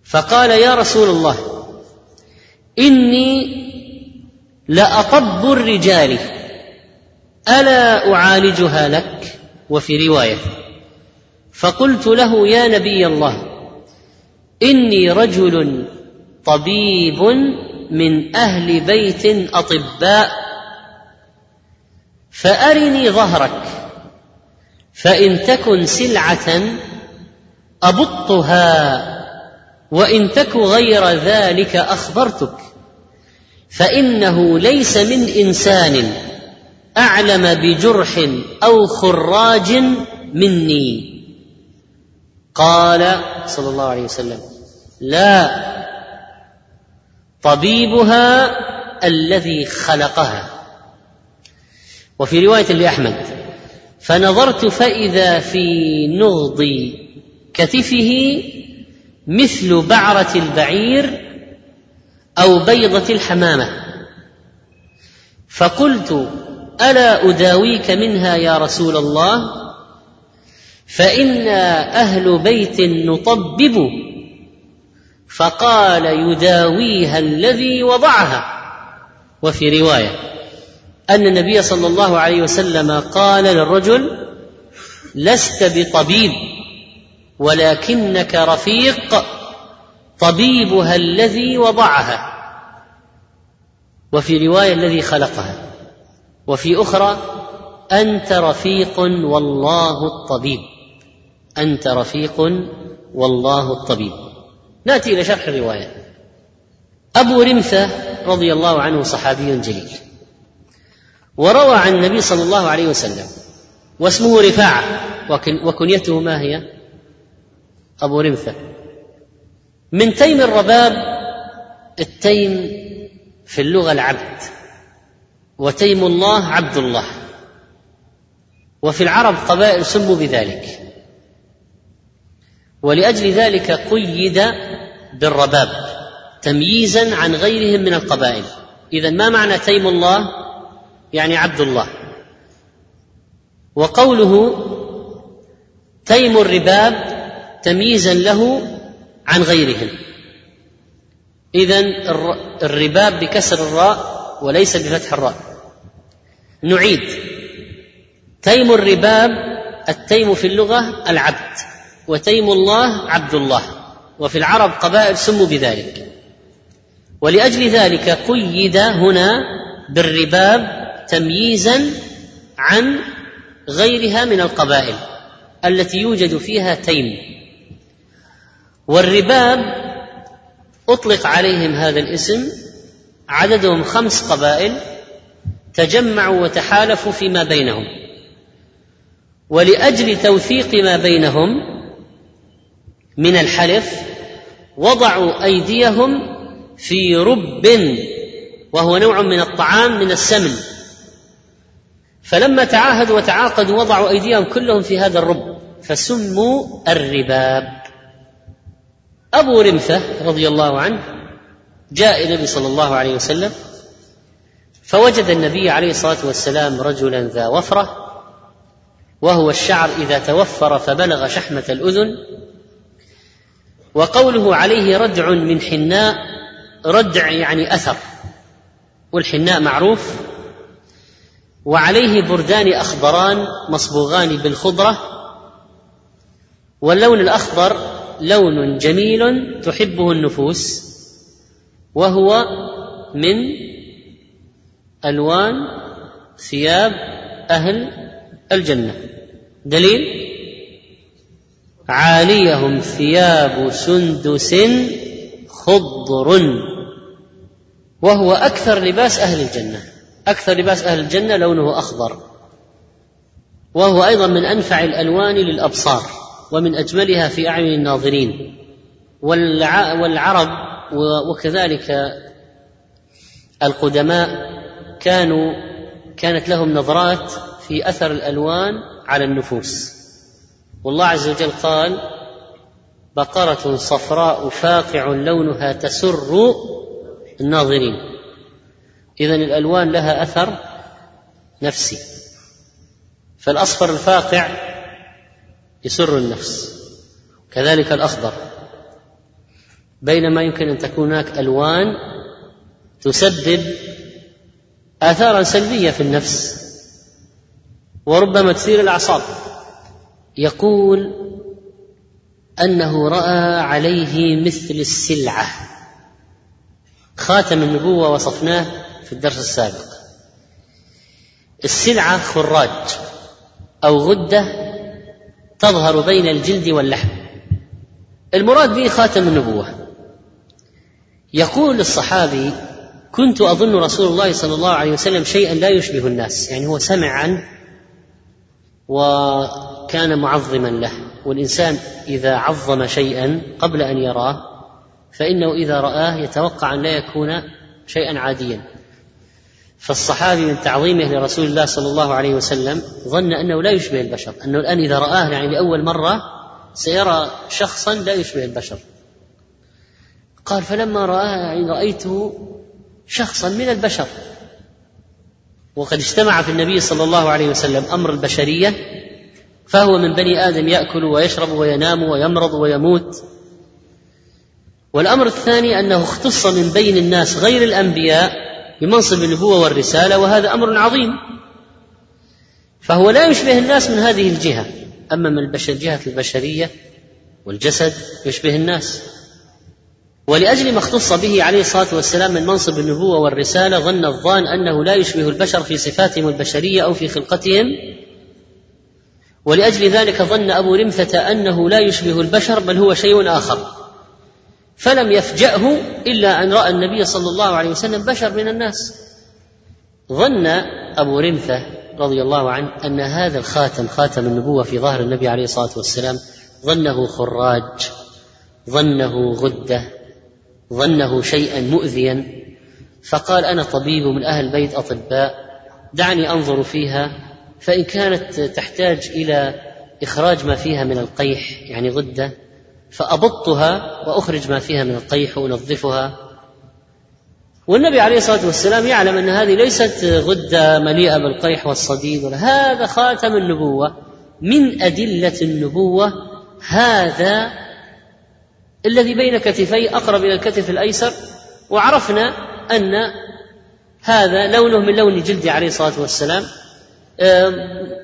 Speaker 2: فقال يا رسول الله إني لأطب الرجال ألا أعالجها لك؟ وفي رواية فقلت له يا نبي الله إني رجل طبيب من أهل بيت أطباء فأرني ظهرك فإن تكن سلعة أبطها وإن تك غير ذلك أخبرتك فإنه ليس من إنسان أعلم بجرح أو خراج مني. قال صلى الله عليه وسلم لا طبيبها الذي خلقها. وفي رواية لأحمد فنظرت فإذا في نغض كتفه مثل بعرة البعير أو بيضة الحمامة. فقلت ألا أداويك منها يا رسول الله؟ فانا أهل بيت نطبب فقال يداويها الذي وضعها. وفي رواية أن النبي صلى الله عليه وسلم قال للرجل لست بطبيب ولكنك رفيق طبيبها الذي وضعها. وفي رواية الذي خلقها. وفي أخرى أنت رفيق والله الطبيب. أنت رفيق والله الطبيب. نأتي إلى شرح الرواية. أبو رمثة رضي الله عنه صحابي جليل. وروى عن النبي صلى الله عليه وسلم واسمه رفاعة وكنيته ما هي؟ أبو رمثة. من تيم الرباب التيم في اللغة العبد وتيم الله عبد الله. وفي العرب قبائل سموا بذلك. ولأجل ذلك قيد بالرباب تمييزا عن غيرهم من القبائل. اذا ما معنى تيم الله؟ يعني عبد الله. وقوله تيم الرباب تمييزا له عن غيرهم. اذا الرباب بكسر الراء وليس بفتح الراء. نعيد. تيم الرباب التيم في اللغة العبد. وتيم الله عبد الله. وفي العرب قبائل سموا بذلك. ولأجل ذلك قيد هنا بالرباب تمييزا عن غيرها من القبائل التي يوجد فيها تيم. والرباب أطلق عليهم هذا الاسم عددهم خمس قبائل تجمعوا وتحالفوا فيما بينهم. ولأجل توثيق ما بينهم من الحلف وضعوا أيديهم في رب وهو نوع من الطعام من السمن. فلما تعاهدوا وتعاقدوا وضعوا أيديهم كلهم في هذا الرب فسموا الرباب. أبو رمثة رضي الله عنه جاء إلى النبي صلى الله عليه وسلم فوجد النبي عليه الصلاة والسلام رجلا ذا وفرة وهو الشعر إذا توفر فبلغ شحمة الأذن وقوله عليه ردع من حناء ردع يعني أثر والحناء معروف. وعليه بردان أخضران مصبوغان بالخضرة. واللون الأخضر لون جميل تحبه النفوس وهو من ألوان ثياب أهل الجنة. دليل؟ عاليهم ثياب سندس خضر. وهو أكثر لباس أهل الجنة. أكثر لباس أهل الجنة لونه أخضر. وهو أيضا من أنفع الألوان للأبصار ومن أجملها في أعين الناظرين. والعرب وكذلك القدماء كانوا كانت لهم نظرات في أثر الألوان على النفوس. والله عز وجل قال بقرة صفراء فاقع لونها تسر الناظرين. اذا الألوان لها أثر نفسي. فالأصفر الفاقع يسر النفس كذلك الأخضر. بينما يمكن أن تكون هناك ألوان تسبب آثارا سلبية في النفس وربما تثير الأعصاب. يقول أنه رأى عليه مثل السلعة خاتم النبوة وصفناه في الدرس السابق. السلعة خراج أو غدة تظهر بين الجلد واللحم. المراد به خاتم النبوة. يقول الصحابي كنت أظن رسول الله صلى الله عليه وسلم شيئا لا يشبه الناس. يعني هو سمع عنه وكان معظما له والإنسان إذا عظم شيئا قبل أن يراه فإنه إذا رآه يتوقع أن لا يكون شيئا عاديا. فالصحابي من تعظيمه لرسول الله صلى الله عليه وسلم ظن أنه لا يشبه البشر أنه الآن إذا رآه يعني لأول مرة سيرى شخصا لا يشبه البشر. قال فلما رآه يعني رايته شخصا من البشر. وقد اجتمع في النبي صلى الله عليه وسلم أمر البشرية فهو من بني آدم يأكل ويشرب وينام ويمرض ويموت. والأمر الثاني أنه اختص من بين الناس غير الأنبياء بمنصب النبوة والرسالة وهذا أمر عظيم. فهو لا يشبه الناس من هذه الجهة أما من البشر جهه البشرية والجسد يشبه الناس. ولأجل ما اختص به عليه الصلاة والسلام من منصب النبوة والرسالة ظن الظان أنه لا يشبه البشر في صفاتهم البشرية أو في خلقتهم ولأجل ذلك ظن أبو رمثة أنه لا يشبه البشر بل هو شيء آخر. فلم يفجأه إلا أن رأى النبي صلى الله عليه وسلم بشر من الناس. ظن أبو رمثة رضي الله عنه أن هذا الخاتم خاتم النبوة في ظهر النبي عليه الصلاة والسلام ظنه خراج ظنه غدة ظنه شيئا مؤذيا. فقال أنا طبيب من أهل بيت أطباء دعني أنظر فيها فإن كانت تحتاج إلى إخراج ما فيها من القيح يعني غده فأبطها وأخرج ما فيها من القيح وأنظفها. والنبي عليه الصلاة والسلام يعلم أن هذه ليست غدة مليئة بالقيح والصديد ولا هذا خاتم النبوة. من أدلة النبوة هذا الذي بين كتفي أقرب إلى الكتف الأيسر وعرفنا أن هذا لونه من لون جلد عليه الصلاة والسلام.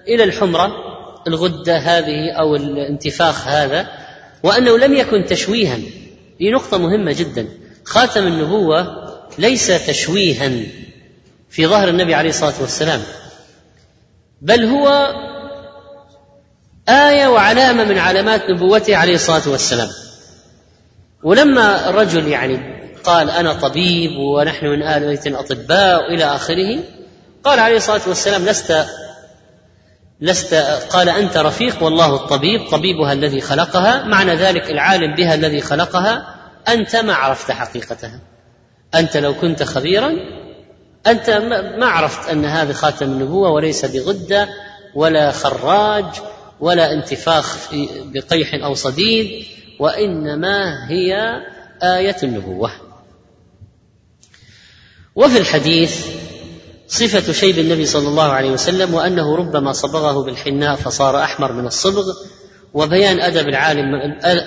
Speaker 2: إلى الحمرة الغدة هذه أو الانتفاخ هذا وأنه لم يكن تشويها. هي نقطة مهمة جدا. خاتم النبوة ليس تشويها في ظهر النبي عليه الصلاة والسلام بل هو آية وعلامة من علامات نبوته عليه الصلاة والسلام. ولما الرجل يعني قال أنا طبيب ونحن من آل بيت أطباء إلى آخره قال عليه الصلاة والسلام لست لست قال أنت رفيق والله الطبيب طبيبها الذي خلقها معنى ذلك العالم بها الذي خلقها أنت ما عرفت حقيقتها. أنت لو كنت خبيرا أنت ما عرفت أن هذا خاتم النبوة وليس بغدة ولا خراج ولا انتفاخ بقيح أو صديد وإنما هي آية النبوة. وفي الحديث صفة شيب النبي صلى الله عليه وسلم وأنه ربما صبغه بالحناء فصار أحمر من الصبغ وبيان أدب العالم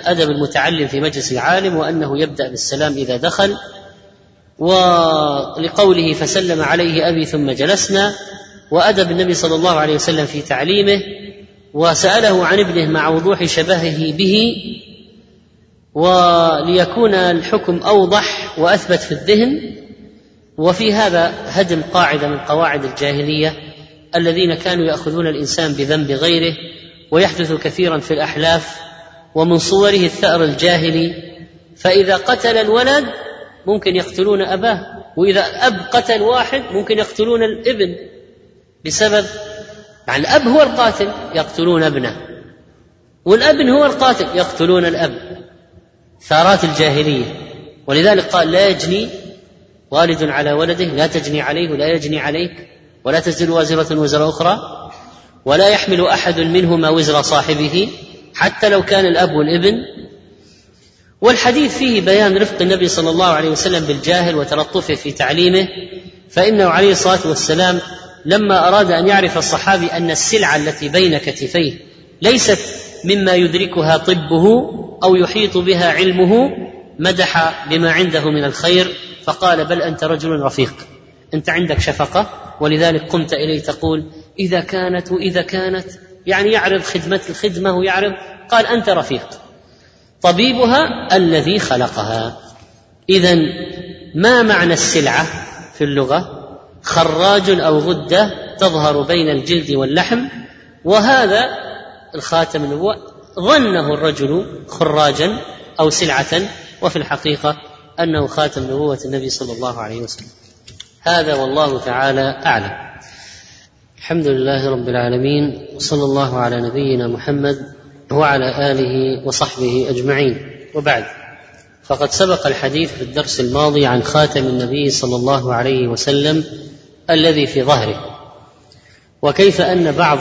Speaker 2: أدب المتعلم في مجلس العالم وأنه يبدأ بالسلام إذا دخل ولقوله فسلم عليه أبي ثم جلسنا وأدب النبي صلى الله عليه وسلم في تعليمه وسأله عن ابنه مع وضوح شبهه به وليكون الحكم أوضح وأثبت في الذهن وفي هذا هدم قاعدة من قواعد الجاهلية الذين كانوا يأخذون الإنسان بذنب غيره ويحدث كثيرا في الأحلاف ومن صوره الثأر الجاهلي فإذا قتل الولد ممكن يقتلون أباه وإذا أب قتل واحد ممكن يقتلون الابن. بسبب يعني الأب هو القاتل يقتلون ابنه والابن هو القاتل يقتلون الأب. ثارات الجاهلية. ولذلك قال لا يجني والد على ولده لا تجني عليه ولا يجني عليك ولا تزر وازرة وزر أخرى ولا يحمل أحد منهما وزر صاحبه حتى لو كان الأب والابن. والحديث فيه بيان رفق النبي صلى الله عليه وسلم بالجاهل وتلطفه في تعليمه فإنه عليه الصلاة والسلام لما أراد أن يعرف الصحابي أن السلعة التي بين كتفيه ليست مما يدركها طبه أو يحيط بها علمه مدح بما عنده من الخير فقال بل أنت رجل رفيق. أنت عندك شفقة ولذلك قمت إليه تقول إذا كانت وإذا كانت. يعني يعرض خدمة الخدمه ويعرض. قال أنت رفيق. طبيبها الذي خلقها. اذا ما معنى السلعة في اللغة؟ خراج أو غدة تظهر بين الجلد واللحم. وهذا الخاتم النبوة ظنه الرجل خراجا أو سلعة وفي الحقيقة أنه خاتم نبوة النبي صلى الله عليه وسلم. هذا والله تعالى أعلم. الحمد لله رب العالمين وصلى الله على نبينا محمد وعلى آله وصحبه أجمعين. وبعد فقد سبق الحديث في الدرس الماضي عن خاتم النبي صلى الله عليه وسلم الذي في ظهره. وكيف أن بعض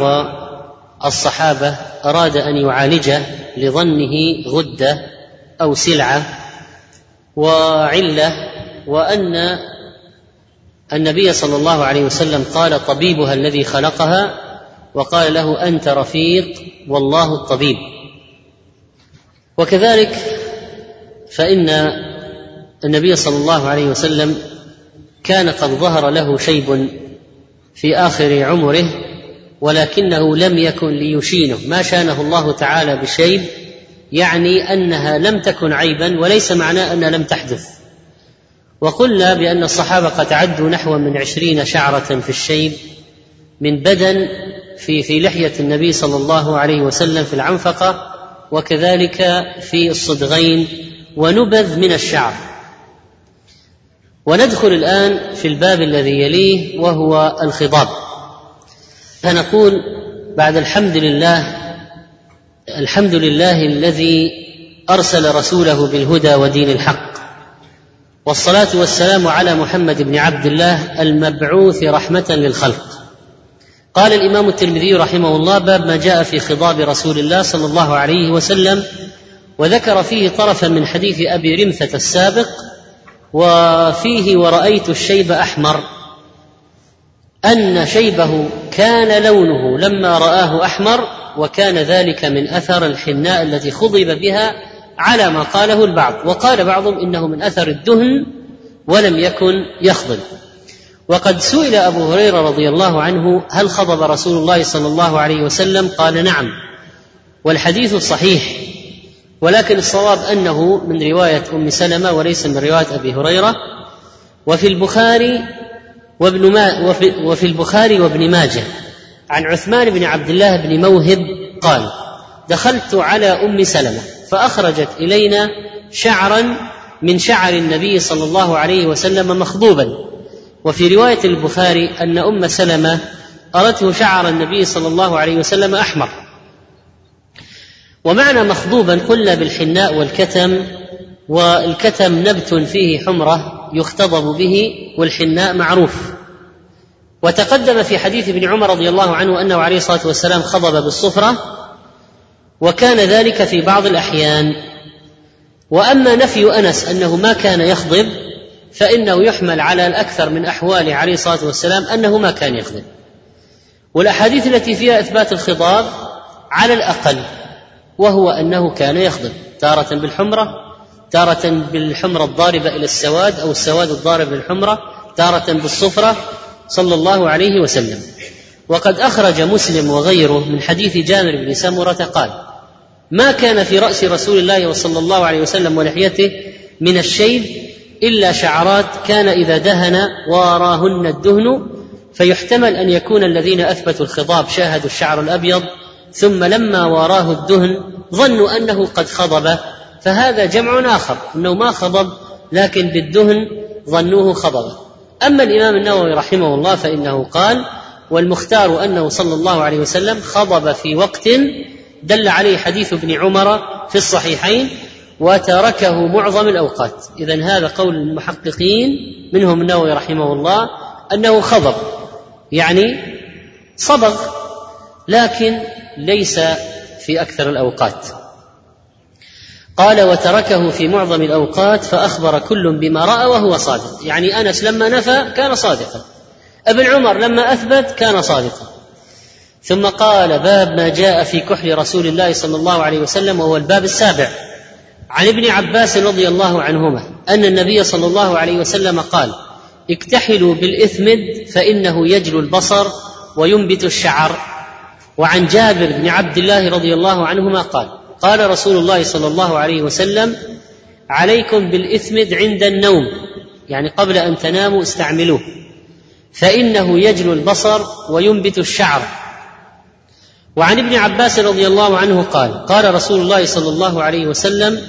Speaker 2: الصحابة أراد أن يعالجه لظنه غدة أو سلعة وعلة وأن النبي صلى الله عليه وسلم قال طبيبها الذي خلقها وقال له أنت رفيق والله الطبيب. وكذلك فإن النبي صلى الله عليه وسلم كان قد ظهر له شيب في آخر عمره ولكنه لم يكن ليشينه. ما شانه الله تعالى بشيب يعني أنها لم تكن عيبا وليس معناه أنها لم تحدث. وقلنا بأن الصحابة قد عدوا نحو من عشرين شعرة في الشيب من بدن في في لحية النبي صلى الله عليه وسلم في العنفقة وكذلك في الصدغين ونبذ من الشعر. وندخل الآن في الباب الذي يليه وهو الخضاب. فنقول بعد الحمد لله الحمد لله الذي أرسل رسوله بالهدى ودين الحق. والصلاة والسلام على محمد بن عبد الله المبعوث رحمة للخلق. قال الإمام الترمذي رحمه الله باب ما جاء في خضاب رسول الله صلى الله عليه وسلم وذكر فيه طرفا من حديث أبي رمثة السابق وفيه ورأيت الشيب أحمر. أن شيبه كان لونه لما رآه أحمر وكان ذلك من أثر الحناء التي خضب بها على ما قاله البعض. وقال بعضهم إنه من أثر الدهن ولم يكن يخضب. وقد سئل أبو هريرة رضي الله عنه هل خضب رسول الله صلى الله عليه وسلم؟ قال نعم. والحديث صحيح. ولكن الصواب أنه من رواية أم سلمة وليس من رواية أبي هريرة. وفي البخاري وابن ما وفي, وفي البخاري وابن ماجه. عن عثمان بن عبد الله بن موهب قال دخلت على أم سلمة فأخرجت إلينا شعرا من شعر النبي صلى الله عليه وسلم مخضوبا. وفي رواية البخاري أن أم سلمة أرته شعر النبي صلى الله عليه وسلم أحمر. ومعنى مخضوبا قلنا بالحناء والكتم والكتم نبت فيه حمرة يختضب به والحناء معروف. وتقدم في حديث ابن عمر رضي الله عنه أنه عليه الصلاة والسلام خضب بالصفرة وكان ذلك في بعض الأحيان. وأما نفي أنس أنه ما كان يخضب فإنه يحمل على الأكثر من أحواله عليه الصلاة والسلام أنه ما كان يخضب. والأحاديث التي فيها إثبات الخضاب على الأقل وهو أنه كان يخضب تارة بالحمرة تارة بالحمرة الضاربة إلى السواد أو السواد الضارب بالحمره تارة بالصفرة صلى الله عليه وسلم. وقد أخرج مسلم وغيره من حديث جابر بن سمرة قال ما كان في رأس رسول الله صلى الله عليه وسلم ولحيته من الشيب إلا شعرات كان إذا دهن واراهن الدهن فيحتمل أن يكون الذين أثبتوا الخضاب شاهدوا الشعر الأبيض ثم لما واراه الدهن ظنوا أنه قد خضب فهذا جمع آخر إنه ما خضب لكن بالدهن ظنوه خضب. أما الإمام النووي رحمه الله فإنه قال والمختار أنه صلى الله عليه وسلم خضب في وقت دل عليه حديث ابن عمر في الصحيحين وتركه معظم الأوقات. اذا هذا قول المحققين منهم النووي رحمه الله أنه خضب يعني صبغ لكن ليس في أكثر الأوقات. قال وتركه في معظم الأوقات فأخبر كل بما رأى وهو صادق. يعني أنس لما نفى كان صادقا. ابن عمر لما أثبت كان صادقا. ثم قال باب ما جاء في كحل رسول الله صلى الله عليه وسلم وهو الباب السابع. عن ابن عباس رضي الله عنهما أن النبي صلى الله عليه وسلم قال اكتحلوا بالإثمد فإنه يجلو البصر وينبت الشعر. وعن جابر بن عبد الله رضي الله عنهما قال قال رسول الله صلى الله عليه وسلم عليكم بالاثمد عند النوم. يعني قبل أن تناموا استعملوه. فإنه يجلو البصر وينبت الشعر. وعن ابن عباس رضي الله عنه قال قال رسول الله صلى الله عليه وسلم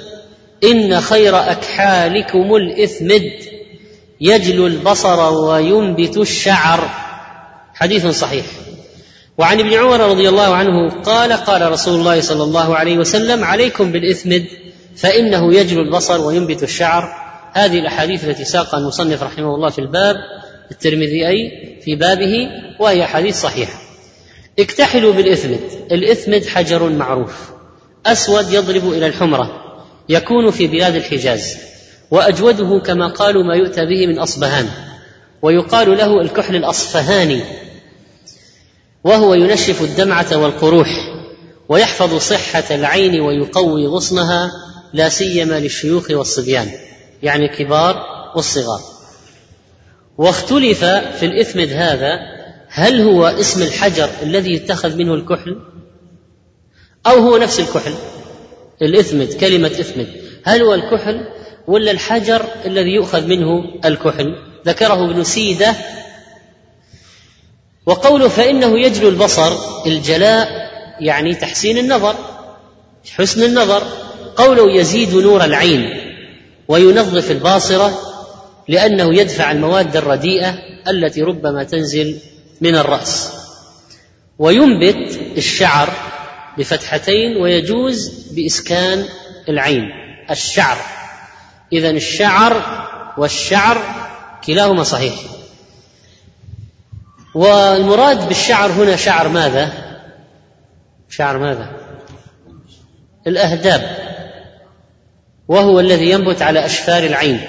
Speaker 2: إن خير أكحالكم الاثمد يجلو البصر وينبت الشعر. حديث صحيح. وعن ابن عمر رضي الله عنه قال قال رسول الله صلى الله عليه وسلم عليكم بالاثمد فإنه يجلو البصر وينبت الشعر. هذه الأحاديث التي ساقها المصنف رحمه الله في الباب الترمذي أي في بابه وهي حديث صحيحة. اكتحلوا بالاثمد الاثمد حجر معروف أسود يضرب إلى الحمرة يكون في بلاد الحجاز وأجوده كما قالوا ما يؤتى به من أصبهان ويقال له الكحل الأصفهاني وهو ينشف الدمعة والقروح ويحفظ صحة العين ويقوي غصنها لا سيما للشيوخ والصبيان يعني الكبار والصغار. واختلف في الاثمد هذا هل هو اسم الحجر الذي يتخذ منه الكحل؟ أو هو نفس الكحل؟ الاثمد كلمة اثمد هل هو الكحل ولا الحجر الذي يؤخذ منه الكحل؟ ذكره ابن سيدة وقوله فإنه يجلو البصر الجلاء يعني تحسين النظر حسن النظر. قوله يزيد نور العين وينظف الباصرة لأنه يدفع المواد الرديئة التي ربما تنزل من الرأس. وينبت الشعر بفتحتين ويجوز بإسكان العين. الشعر. اذا الشعر والشعر كلاهما صحيح. والمراد بالشعر هنا شعر ماذا؟ شعر ماذا؟ الأهداب وهو الذي ينبت على أشفار العين.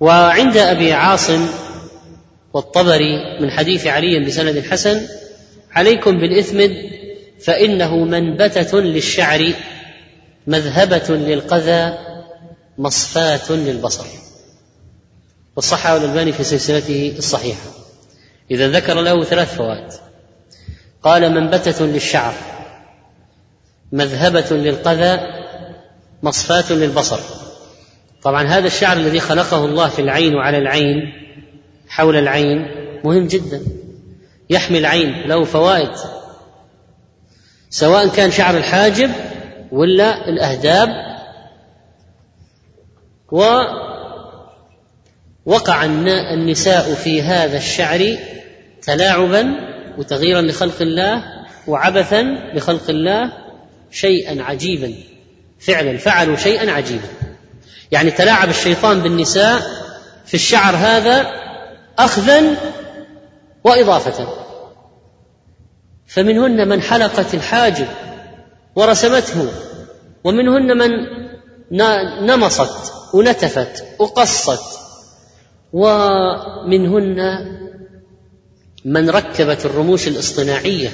Speaker 2: وعند أبي عاصم والطبري من حديث علي بسند حسن عليكم بالاثمد فإنه منبتة للشعر مذهبة للقذى مصفاة للبصر. وصححه الألباني في سلسلته الصحيحة. إذا ذكر له ثلاث فوائد. قال منبتة للشعر مذهبة للقذى مصفاة للبصر. طبعا هذا الشعر الذي خلقه الله في العين وعلى العين حول العين مهم جدا. يحمي العين له فوائد. سواء كان شعر الحاجب ولا الأهداب ووقع النساء في هذا الشعر تلاعبا وتغييرا لخلق الله وعبثا لخلق الله شيئا عجيبا. فعلا فعلوا شيئا عجيبا. يعني تلاعب الشيطان بالنساء في الشعر هذا اخذا وإضافة. فمنهن من حلقت الحاجب ورسمته ومنهن من نمصت ونتفت وقصت ومنهن من ركبت الرموش الاصطناعية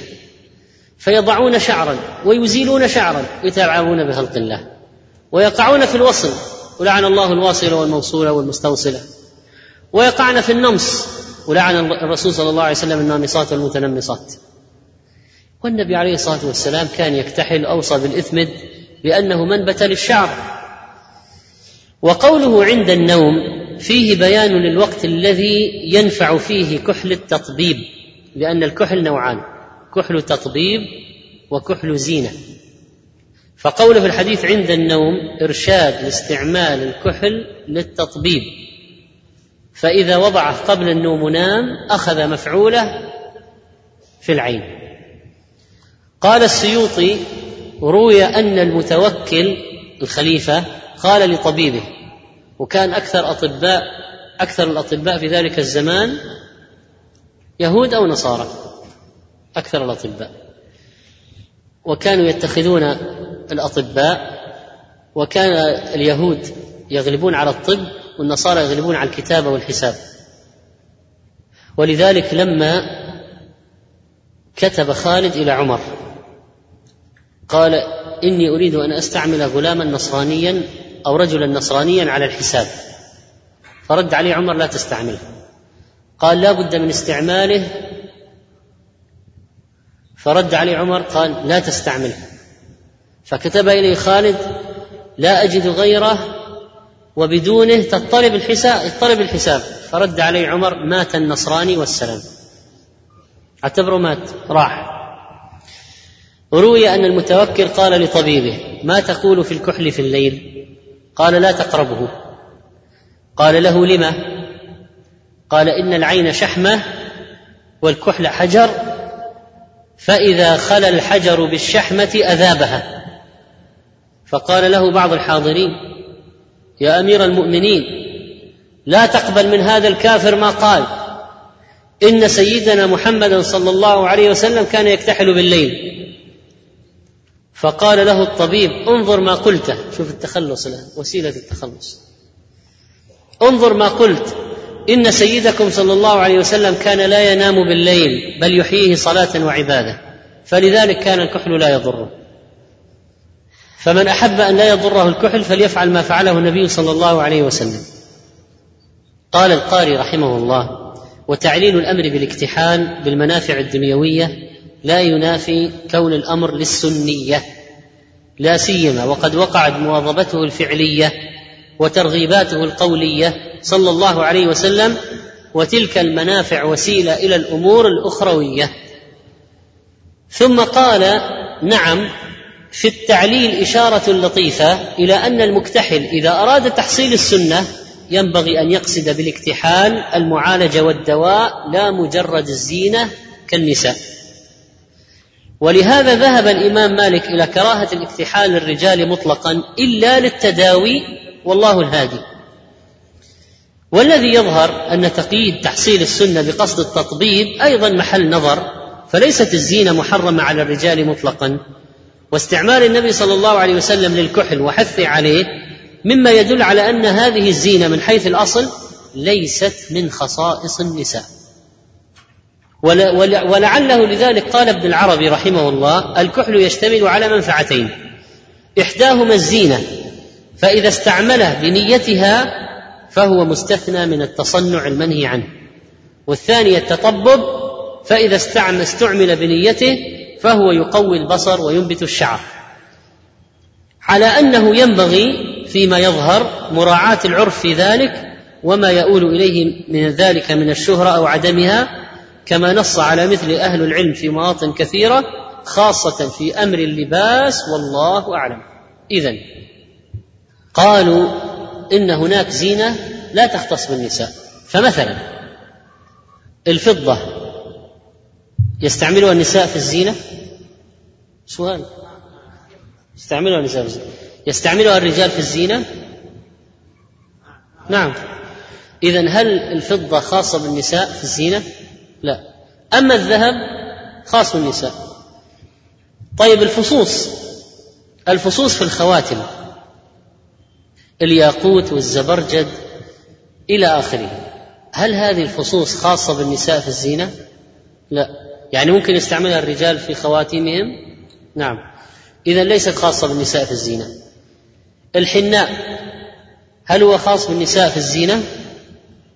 Speaker 2: فيضعون شعرا ويزيلون شعرا يتلاعبون بخلق الله ويقعون في الوصل ولعن الله الواصل والموصول والمستوصله ويقعن في النمص ولعن الرسول صلى الله عليه وسلم النامصات والمتنمصات والنبي عليه الصلاة والسلام كان يكتحل اوصى بالإثمد بأنه منبت للشعر وقوله عند النوم فيه بيان للوقت الذي ينفع فيه كحل التطبيب لأن الكحل نوعان كحل تطبيب وكحل زينة. فقوله في الحديث عند النوم إرشاد لاستعمال الكحل للتطبيب. فإذا وضعه قبل النوم نام أخذ مفعوله في العين. قال السيوطي روي أن المتوكل الخليفة قال لطبيبه وكان أكثر أطباء أكثر الأطباء في ذلك الزمان يهود أو نصارى. أكثر الأطباء. وكانوا يتخذون الأطباء وكان اليهود يغلبون على الطب والنصارى يغلبون على الكتابه والحساب. ولذلك لما كتب خالد إلى عمر قال إني أريد أن أستعمل غلاما نصرانيا أو رجلا نصرانيا على الحساب. فرد عليه عمر لا تستعمله. قال لا بد من استعماله. فرد عليه عمر قال لا تستعمله. فكتب إليه خالد لا أجد غيره وبدونه تطلب الحساب يطلب الحساب. فرد عليه عمر مات النصراني والسلام. أعتبره مات. راح. روي أن المتوكل قال لطبيبه ما تقول في الكحل في الليل؟ قال لا تقربه. قال له لم قال إن العين شحمة والكحل حجر فإذا خلا الحجر بالشحمة أذابها. فقال له بعض الحاضرين يا أمير المؤمنين لا تقبل من هذا الكافر ما قال. إن سيدنا محمدا صلى الله عليه وسلم كان يكتحل بالليل. فقال له الطبيب انظر ما قلته شوف التخلص الآن وسيلة التخلص. انظر ما قلت. إن سيدكم صلى الله عليه وسلم كان لا ينام بالليل بل يحييه صلاة وعبادة. فلذلك كان الكحل لا يضره. فمن أحب أن لا يضره الكحل فليفعل ما فعله النبي صلى الله عليه وسلم. قال القاري رحمه الله وتعليل الأمر بالاكتحال بالمنافع الدنيوية لا ينافي كون الأمر للسنية لا سيما وقد وقعت مواظبته الفعلية وترغيباته القولية صلى الله عليه وسلم وتلك المنافع وسيلة إلى الأمور الأخروية. ثم قال نعم في التعليل إشارة لطيفة إلى أن المكتحل إذا أراد تحصيل السنة ينبغي أن يقصد بالاكتحال المعالجة والدواء لا مجرد الزينة كالنساء. ولهذا ذهب الإمام مالك إلى كراهة الاكتحال للرجال مطلقا إلا للتداوي والله الهادي. والذي يظهر أن تقييد تحصيل السنة بقصد التطبيب أيضا محل نظر فليست الزينة محرمة على الرجال مطلقا. واستعمال النبي صلى الله عليه وسلم للكحل وحثه عليه مما يدل على أن هذه الزينة من حيث الأصل ليست من خصائص النساء. ولعله لذلك قال ابن العربي رحمه الله الكحل يشتمل على منفعتين. إحداهما الزينة فإذا استعمله بنيتها فهو مستثنى من التصنع المنهي عنه. والثاني التطبب فإذا استعمل بنيته فهو يقوي البصر وينبت الشعر. على أنه ينبغي فيما يظهر مراعاة العرف في ذلك وما يؤول إليه من ذلك من الشهرة أو عدمها كما نص على مثل أهل العلم في مواطن كثيرة خاصة في أمر اللباس والله أعلم. اذا قالوا إن هناك زينة لا تختص بالنساء. فمثلا الفضة يستعملها النساء في الزينة؟ سؤال. يستعملها النساء في الزينة. يستعملها الرجال في الزينة؟ نعم. اذا هل الفضة خاصة بالنساء في الزينة؟ لا. أما الذهب خاص بالنساء. طيب الفصوص. الفصوص في الخواتم. الياقوت والزبرجد إلى آخره. هل هذه الفصوص خاصة بالنساء في الزينة؟ لا. يعني ممكن يستعملها الرجال في خواتيمهم؟ نعم. اذا ليست خاصة بالنساء في الزينة. الحناء. هل هو خاص بالنساء في الزينة؟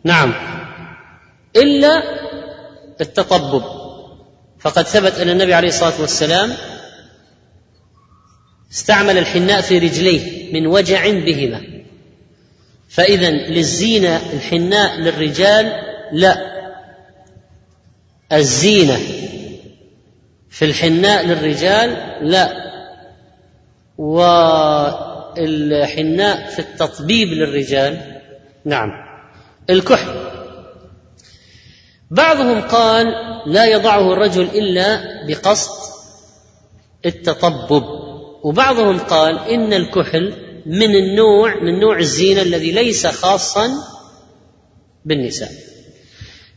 Speaker 2: نعم. إلا التطبب فقد ثبت أن النبي عليه الصلاة والسلام استعمل الحناء في رجليه من وجع بهما. فإذا للزينة الحناء للرجال لا. الزينة في الحناء للرجال لا. والحناء في التطبيب للرجال نعم. الكحل. بعضهم قال لا يضعه الرجل إلا بقصد التطبب وبعضهم قال إن الكحل من النوع من نوع الزينة الذي ليس خاصا بالنساء.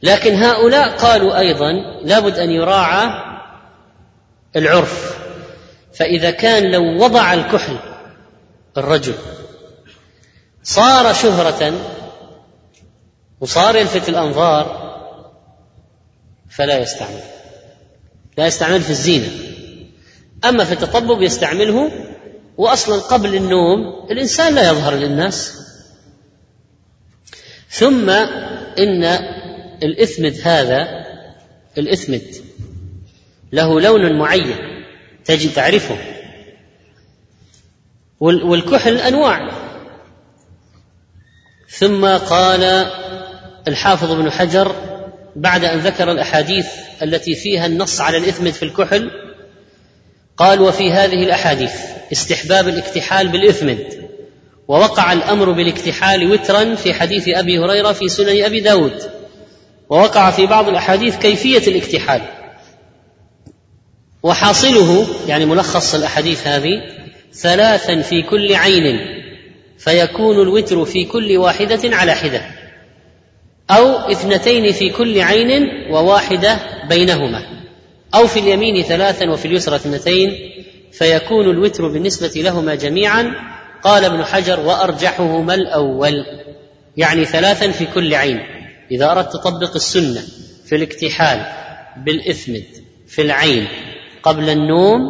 Speaker 2: لكن هؤلاء قالوا أيضا لابد أن يراعى العرف. فإذا كان لو وضع الكحل الرجل صار شهرة وصار يلفت الأنظار فلا يستعمل. لا يستعمل في الزينة. أما في التطبب يستعمله واصلا قبل النوم الإنسان لا يظهر للناس. ثم إن الإثمد هذا الإثمد له لون معين تجد تعرفه. والكحل أنواع. ثم قال الحافظ ابن حجر بعد أن ذكر الأحاديث التي فيها النص على الاثمد في الكحل قال وفي هذه الأحاديث استحباب الاكتحال بالاثمد ووقع الأمر بالاكتحال وترا في حديث أبي هريرة في سنن أبي داود ووقع في بعض الأحاديث كيفية الاكتحال. وحاصله يعني ملخص الأحاديث هذه ثلاثا في كل عين فيكون الوتر في كل واحدة على حدة. أو اثنتين في كل عين وواحدة بينهما. أو في اليمين ثلاثا وفي اليسرى اثنتين فيكون الوتر بالنسبة لهما جميعا. قال ابن حجر وأرجحهما الأول. يعني ثلاثا في كل عين. إذا أردت تطبق السنة في الاكتحال بالاثمد في العين قبل النوم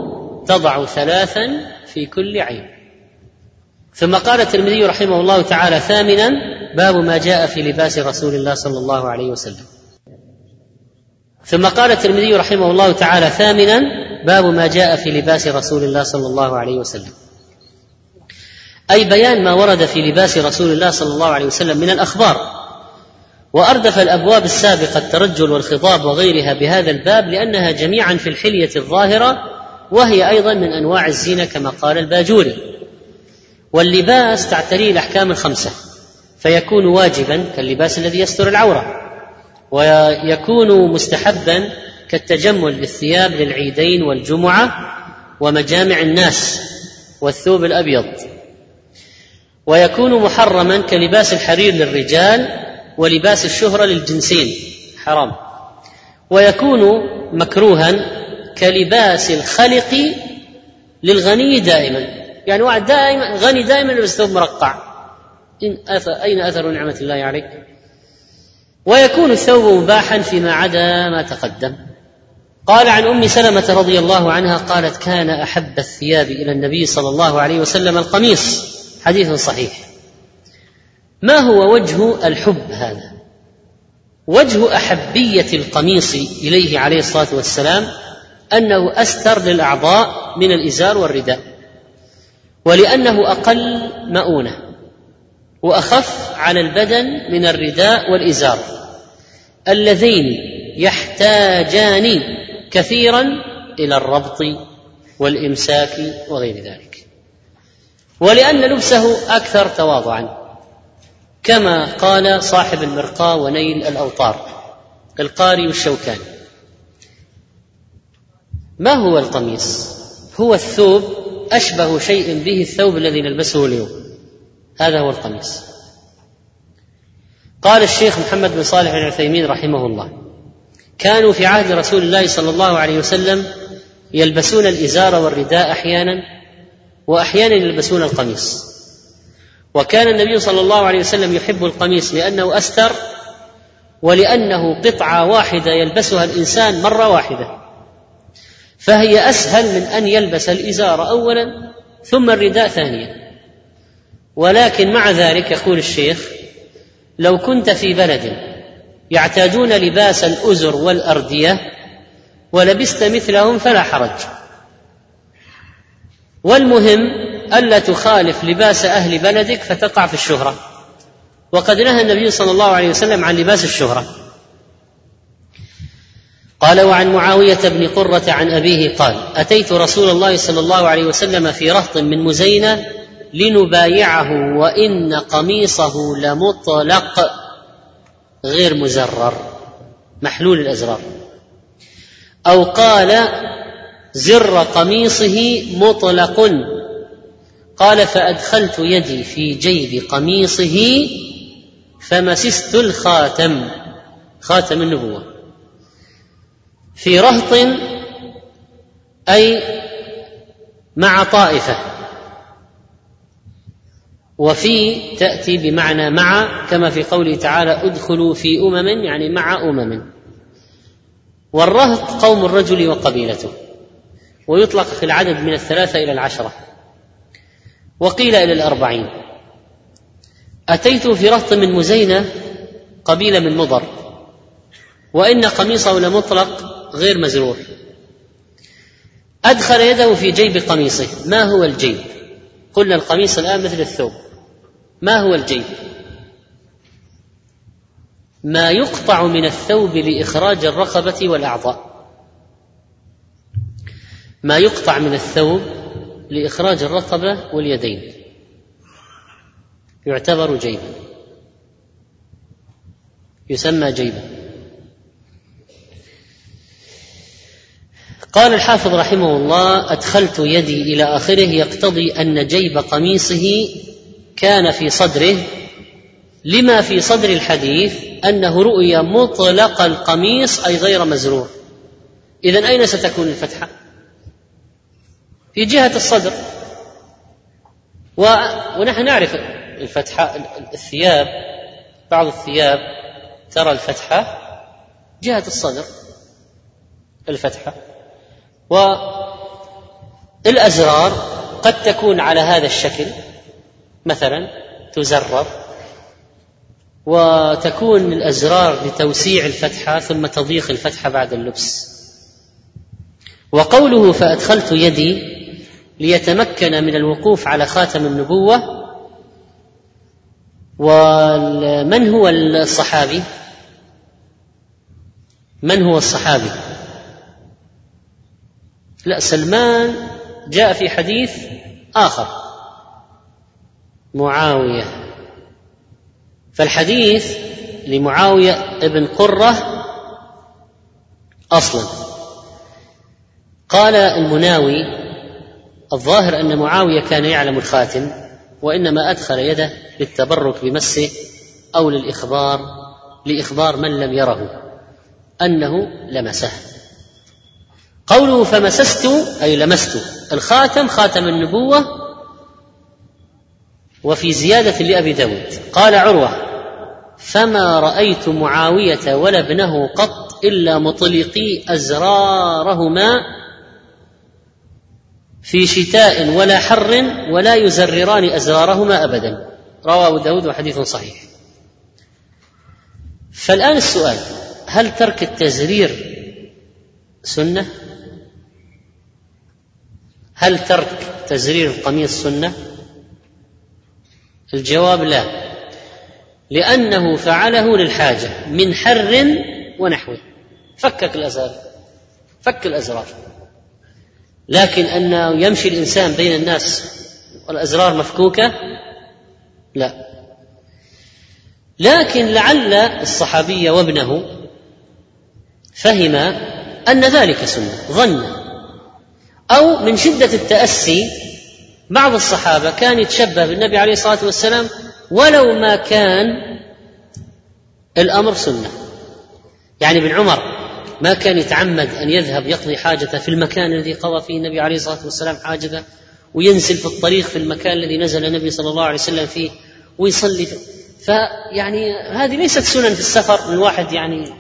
Speaker 2: تضع ثلاثا في كل عين. ثم قال الترمذي رحمه الله تعالى ثامنا باب ما جاء في لباس رسول الله صلى الله عليه وسلم. ثم قال الترمذي رحمه الله تعالى ثامنا باب ما جاء في لباس رسول الله صلى الله عليه وسلم. أي بيان ما ورد في لباس رسول الله صلى الله عليه وسلم من الأخبار. وأردف الأبواب السابقة الترجل والخضاب وغيرها بهذا الباب لأنها جميعا في الحلية الظاهرة وهي أيضا من أنواع الزينه كما قال الباجوري. واللباس تعتريه الأحكام الخمسة. فيكون واجبا كاللباس الذي يستر العورة ويكون مستحبا كالتجمل بالثياب للعيدين والجمعة ومجامع الناس والثوب الأبيض. ويكون محرما كلباس الحرير للرجال ولباس الشهرة للجنسين. حرام. ويكون مكروها كلباس الخلق للغني دائما. يعني واحد دائما غني دائما يلبس ثوب مرقع. إن أثر أين أثر نعمة الله عليك؟ ويكون الثوب مباحا فيما عدا ما تقدم. قال عن أم سلمة رضي الله عنها قالت كان أحب الثياب إلى النبي صلى الله عليه وسلم القميص. حديث صحيح. ما هو وجه الحب هذا؟ وجه أحبية القميص إليه عليه الصلاة والسلام أنه أستر للأعضاء من الإزار والرداء ولأنه أقل مؤونة. وأخف على البدن من الرداء والإزار. اللذين يحتاجان كثيرا إلى الربط والإمساك وغير ذلك. ولأن لبسه أكثر تواضعا كما قال صاحب المرقاة ونيل الأوطار القاري والشوكاني ما هو القميص؟ هو الثوب أشبه شيء به الثوب الذي نلبسه اليوم. هذا هو القميص قال الشيخ محمد بن صالح بن عثيمين رحمه الله كانوا في عهد رسول الله صلى الله عليه وسلم يلبسون الإزار والرداء أحيانا وأحيانا يلبسون القميص. وكان النبي صلى الله عليه وسلم يحب القميص لأنه أستر ولأنه قطعة واحدة يلبسها الإنسان مرة واحدة. فهي أسهل من أن يلبس الإزار أولا ثم الرداء ثانيا. ولكن مع ذلك يقول الشيخ لو كنت في بلد يعتادون لباس الأزر والأردية ولبست مثلهم فلا حرج. والمهم ألا تخالف لباس أهل بلدك فتقع في الشهرة. وقد نهى النبي صلى الله عليه وسلم عن لباس الشهرة. قال وعن معاوية بن قرة عن أبيه قال أتيت رسول الله صلى الله عليه وسلم في رهط من مزينة لنبايعه وإن قميصه لمطلق غير مزرر محلول الأزرار. أو قال زر قميصه مطلق قال فأدخلت يدي في جيب قميصه فمسست الخاتم خاتم النبوة. في رهط أي مع طائفة. وفي تأتي بمعنى مع كما في قوله تعالى ادخلوا في أمم يعني مع أمم. والرهط قوم الرجل وقبيلته ويطلق في العدد من الثلاثة إلى العشرة. وقيل إلى الأربعين. أتيت في رهط من مزينة قبيلة من مضر وإن قميصه لمطلق غير مزرور أدخل يده في جيب قميصه. ما هو الجيب؟ قلنا القميص الآن مثل الثوب. ما هو الجيب؟ ما يقطع من الثوب لإخراج الرقبة والأعضاء. ما يقطع من الثوب لإخراج الرقبة واليدين. يعتبر جيبا. يسمى جيبا. قال الحافظ رحمه الله أدخلت يدي إلى آخره يقتضي أن جيب قميصه كان في صدره لما في صدر الحديث أنه رؤي مطلق القميص أي غير مزرور اذا أين ستكون الفتحة؟ في جهة الصدر. و... ونحن نعرف الفتحة الثياب بعض الثياب ترى الفتحة جهة الصدر الفتحة. والازرار قد تكون على هذا الشكل. مثلا تزرر وتكون الأزرار لتوسيع الفتحة ثم تضيق الفتحة بعد اللبس. وقوله فأدخلت يدي ليتمكن من الوقوف على خاتم النبوة ومن هو الصحابي؟ من هو الصحابي؟ لا سلمان جاء في حديث آخر. معاوية. فالحديث لمعاوية ابن قرة أصلا. قال المناوي الظاهر أن معاوية كان يعلم الخاتم وإنما أدخل يده للتبرك بمسه أو للإخبار لإخبار من لم يره أنه لمسه. قوله فمسست أي لمست. الخاتم خاتم النبوة وفي زيادة لأبي داود. قال عروة فما رأيت معاوية ولا ابنه قط إلا مطلقي أزرارهما في شتاء ولا حر ولا يزرران أزرارهما أبدا. رواه أبو داود وحديث صحيح. فالآن السؤال هل ترك التزرير سنة؟ هل ترك تزرير القميص سنة؟ الجواب لا. لأنه فعله للحاجة من حر ونحوه فكك الازرار فك الأزرار. لكن انه يمشي الإنسان بين الناس والأزرار مفكوكة لا. لكن لعل الصحابي وابنه فهم أن ذلك سنة ظن. أو من شدة التأسي بعض الصحابة كان يتشبه بالنبي عليه الصلاة والسلام ولو ما كان الأمر سنة. يعني ابن عمر ما كان يتعمد أن يذهب يقضي حاجته في المكان الذي قضى فيه النبي عليه الصلاة والسلام حاجته وينزل في الطريق في المكان الذي نزل النبي صلى الله عليه وسلم فيه ويصلي فيعني هذه ليست سنن في السفر من واحد يعني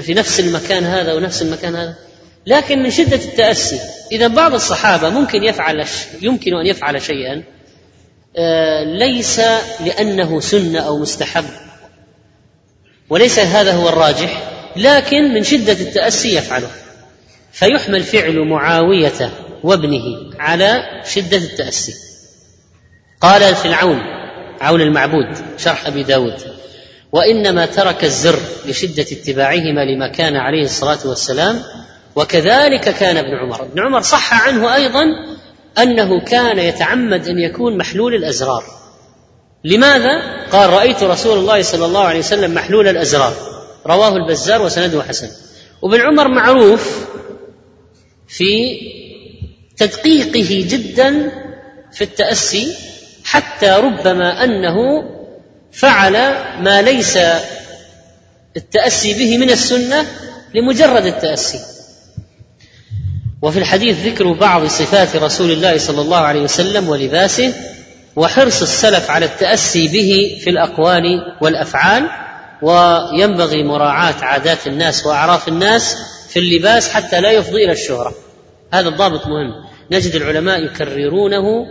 Speaker 2: في نفس المكان هذا ونفس المكان هذا. لكن من شدة التأسي إذا بعض الصحابة ممكن يفعل يمكن أن يفعل شيئا آه، ليس لأنه سنة أو مستحب وليس هذا هو الراجح لكن من شدة التأسي يفعله. فيحمل فعل معاوية وابنه على شدة التأسي. قال في العون عون المعبود شرح أبي داود وإنما ترك الزر لشدة اتباعهما لما كان عليه الصلاة والسلام وكذلك كان ابن عمر. ابن عمر صح عنه أيضا أنه كان يتعمد أن يكون محلول الأزرار. لماذا؟ قال رأيت رسول الله صلى الله عليه وسلم محلول الأزرار. رواه البزار وسنده حسن. وابن عمر معروف في تدقيقه جدا في التأسي حتى ربما أنه فعل ما ليس التأسي به من السنة لمجرد التأسي. وفي الحديث ذكر بعض صفات رسول الله صلى الله عليه وسلم ولباسه وحرص السلف على التأسي به في الأقوال والأفعال وينبغي مراعاة عادات الناس وأعراف الناس في اللباس حتى لا يفضي إلى الشهرة. هذا الضابط مهم. نجد العلماء يكررونه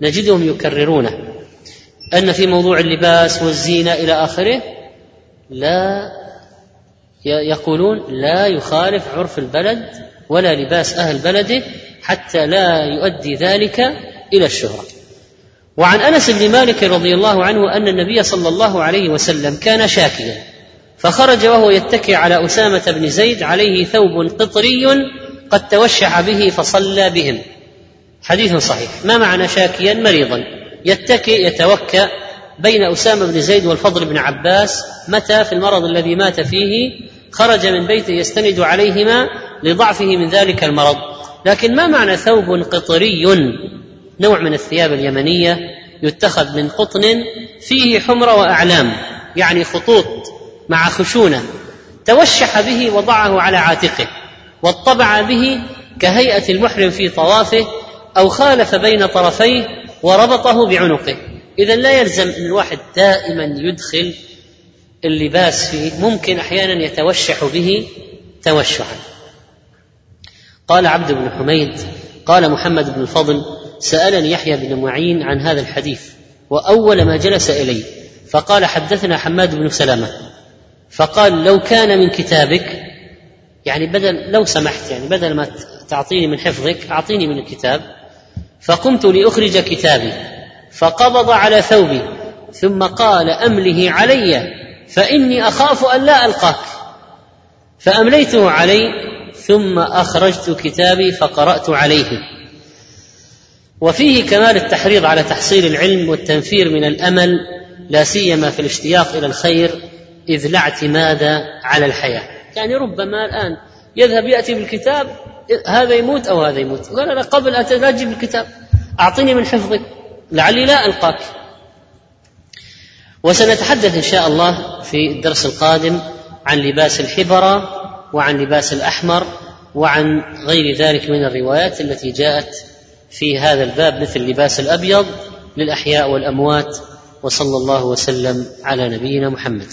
Speaker 2: نجدهم يكررونه. أن في موضوع اللباس والزينة إلى آخره لا يقولون لا يخالف عرف البلد ولا لباس أهل بلده حتى لا يؤدي ذلك إلى الشهرة. وعن أنس بن مالك رضي الله عنه أن النبي صلى الله عليه وسلم كان شاكيا فخرج وهو يتكي على أسامة بن زيد عليه ثوب قطري قد توشح به فصلى بهم. حديث صحيح. ما معنى شاكيا؟ مريضا. يتكئ يتوكأ بين أسامة بن زيد والفضل بن عباس متى؟ في المرض الذي مات فيه خرج من بيته يستند عليهما لضعفه من ذلك المرض. لكن ما معنى ثوب قطري؟ نوع من الثياب اليمنية يتخذ من قطن فيه حمرة وأعلام يعني خطوط مع خشونة. توشح به وضعه على عاتقه واطبع به كهيئة المحرم في طوافه أو خالف بين طرفيه وربطه بعنقه. إذا لا يلزم أن الواحد دائما يدخل اللباس فيه ممكن أحيانا يتوشح به توشحا. قال عبد بن حميد قال محمد بن الفضل سألني يحيى بن معين عن هذا الحديث وأول ما جلس إلي فقال حدثنا حماد بن سلامة فقال لو كان من كتابك يعني بدل لو سمحت يعني بدل ما تعطيني من حفظك أعطيني من الكتاب. فقمت لأخرج كتابي فقبض على ثوبي ثم قال أمله علي فإني أخاف أن لا ألقاك. فأمليته علي ثم أخرجت كتابي فقرأت عليه. وفيه كمال التحريض على تحصيل العلم والتنفير من الأمل لا سيما في الاشتياق إلى الخير إذ لا اعتماد على الحياة. يعني ربما الآن يذهب يأتي بالكتاب هذا يموت أو هذا يموت. قال أنا قبل لا تجيب الكتاب أعطني من حفظك لعلي لا ألقاك. وسنتحدث إن شاء الله في الدرس القادم عن لباس الحبرة وعن لباس الأحمر وعن غير ذلك من الروايات التي جاءت في هذا الباب مثل لباس الأبيض للأحياء والأموات وصلى الله وسلم على نبينا محمد.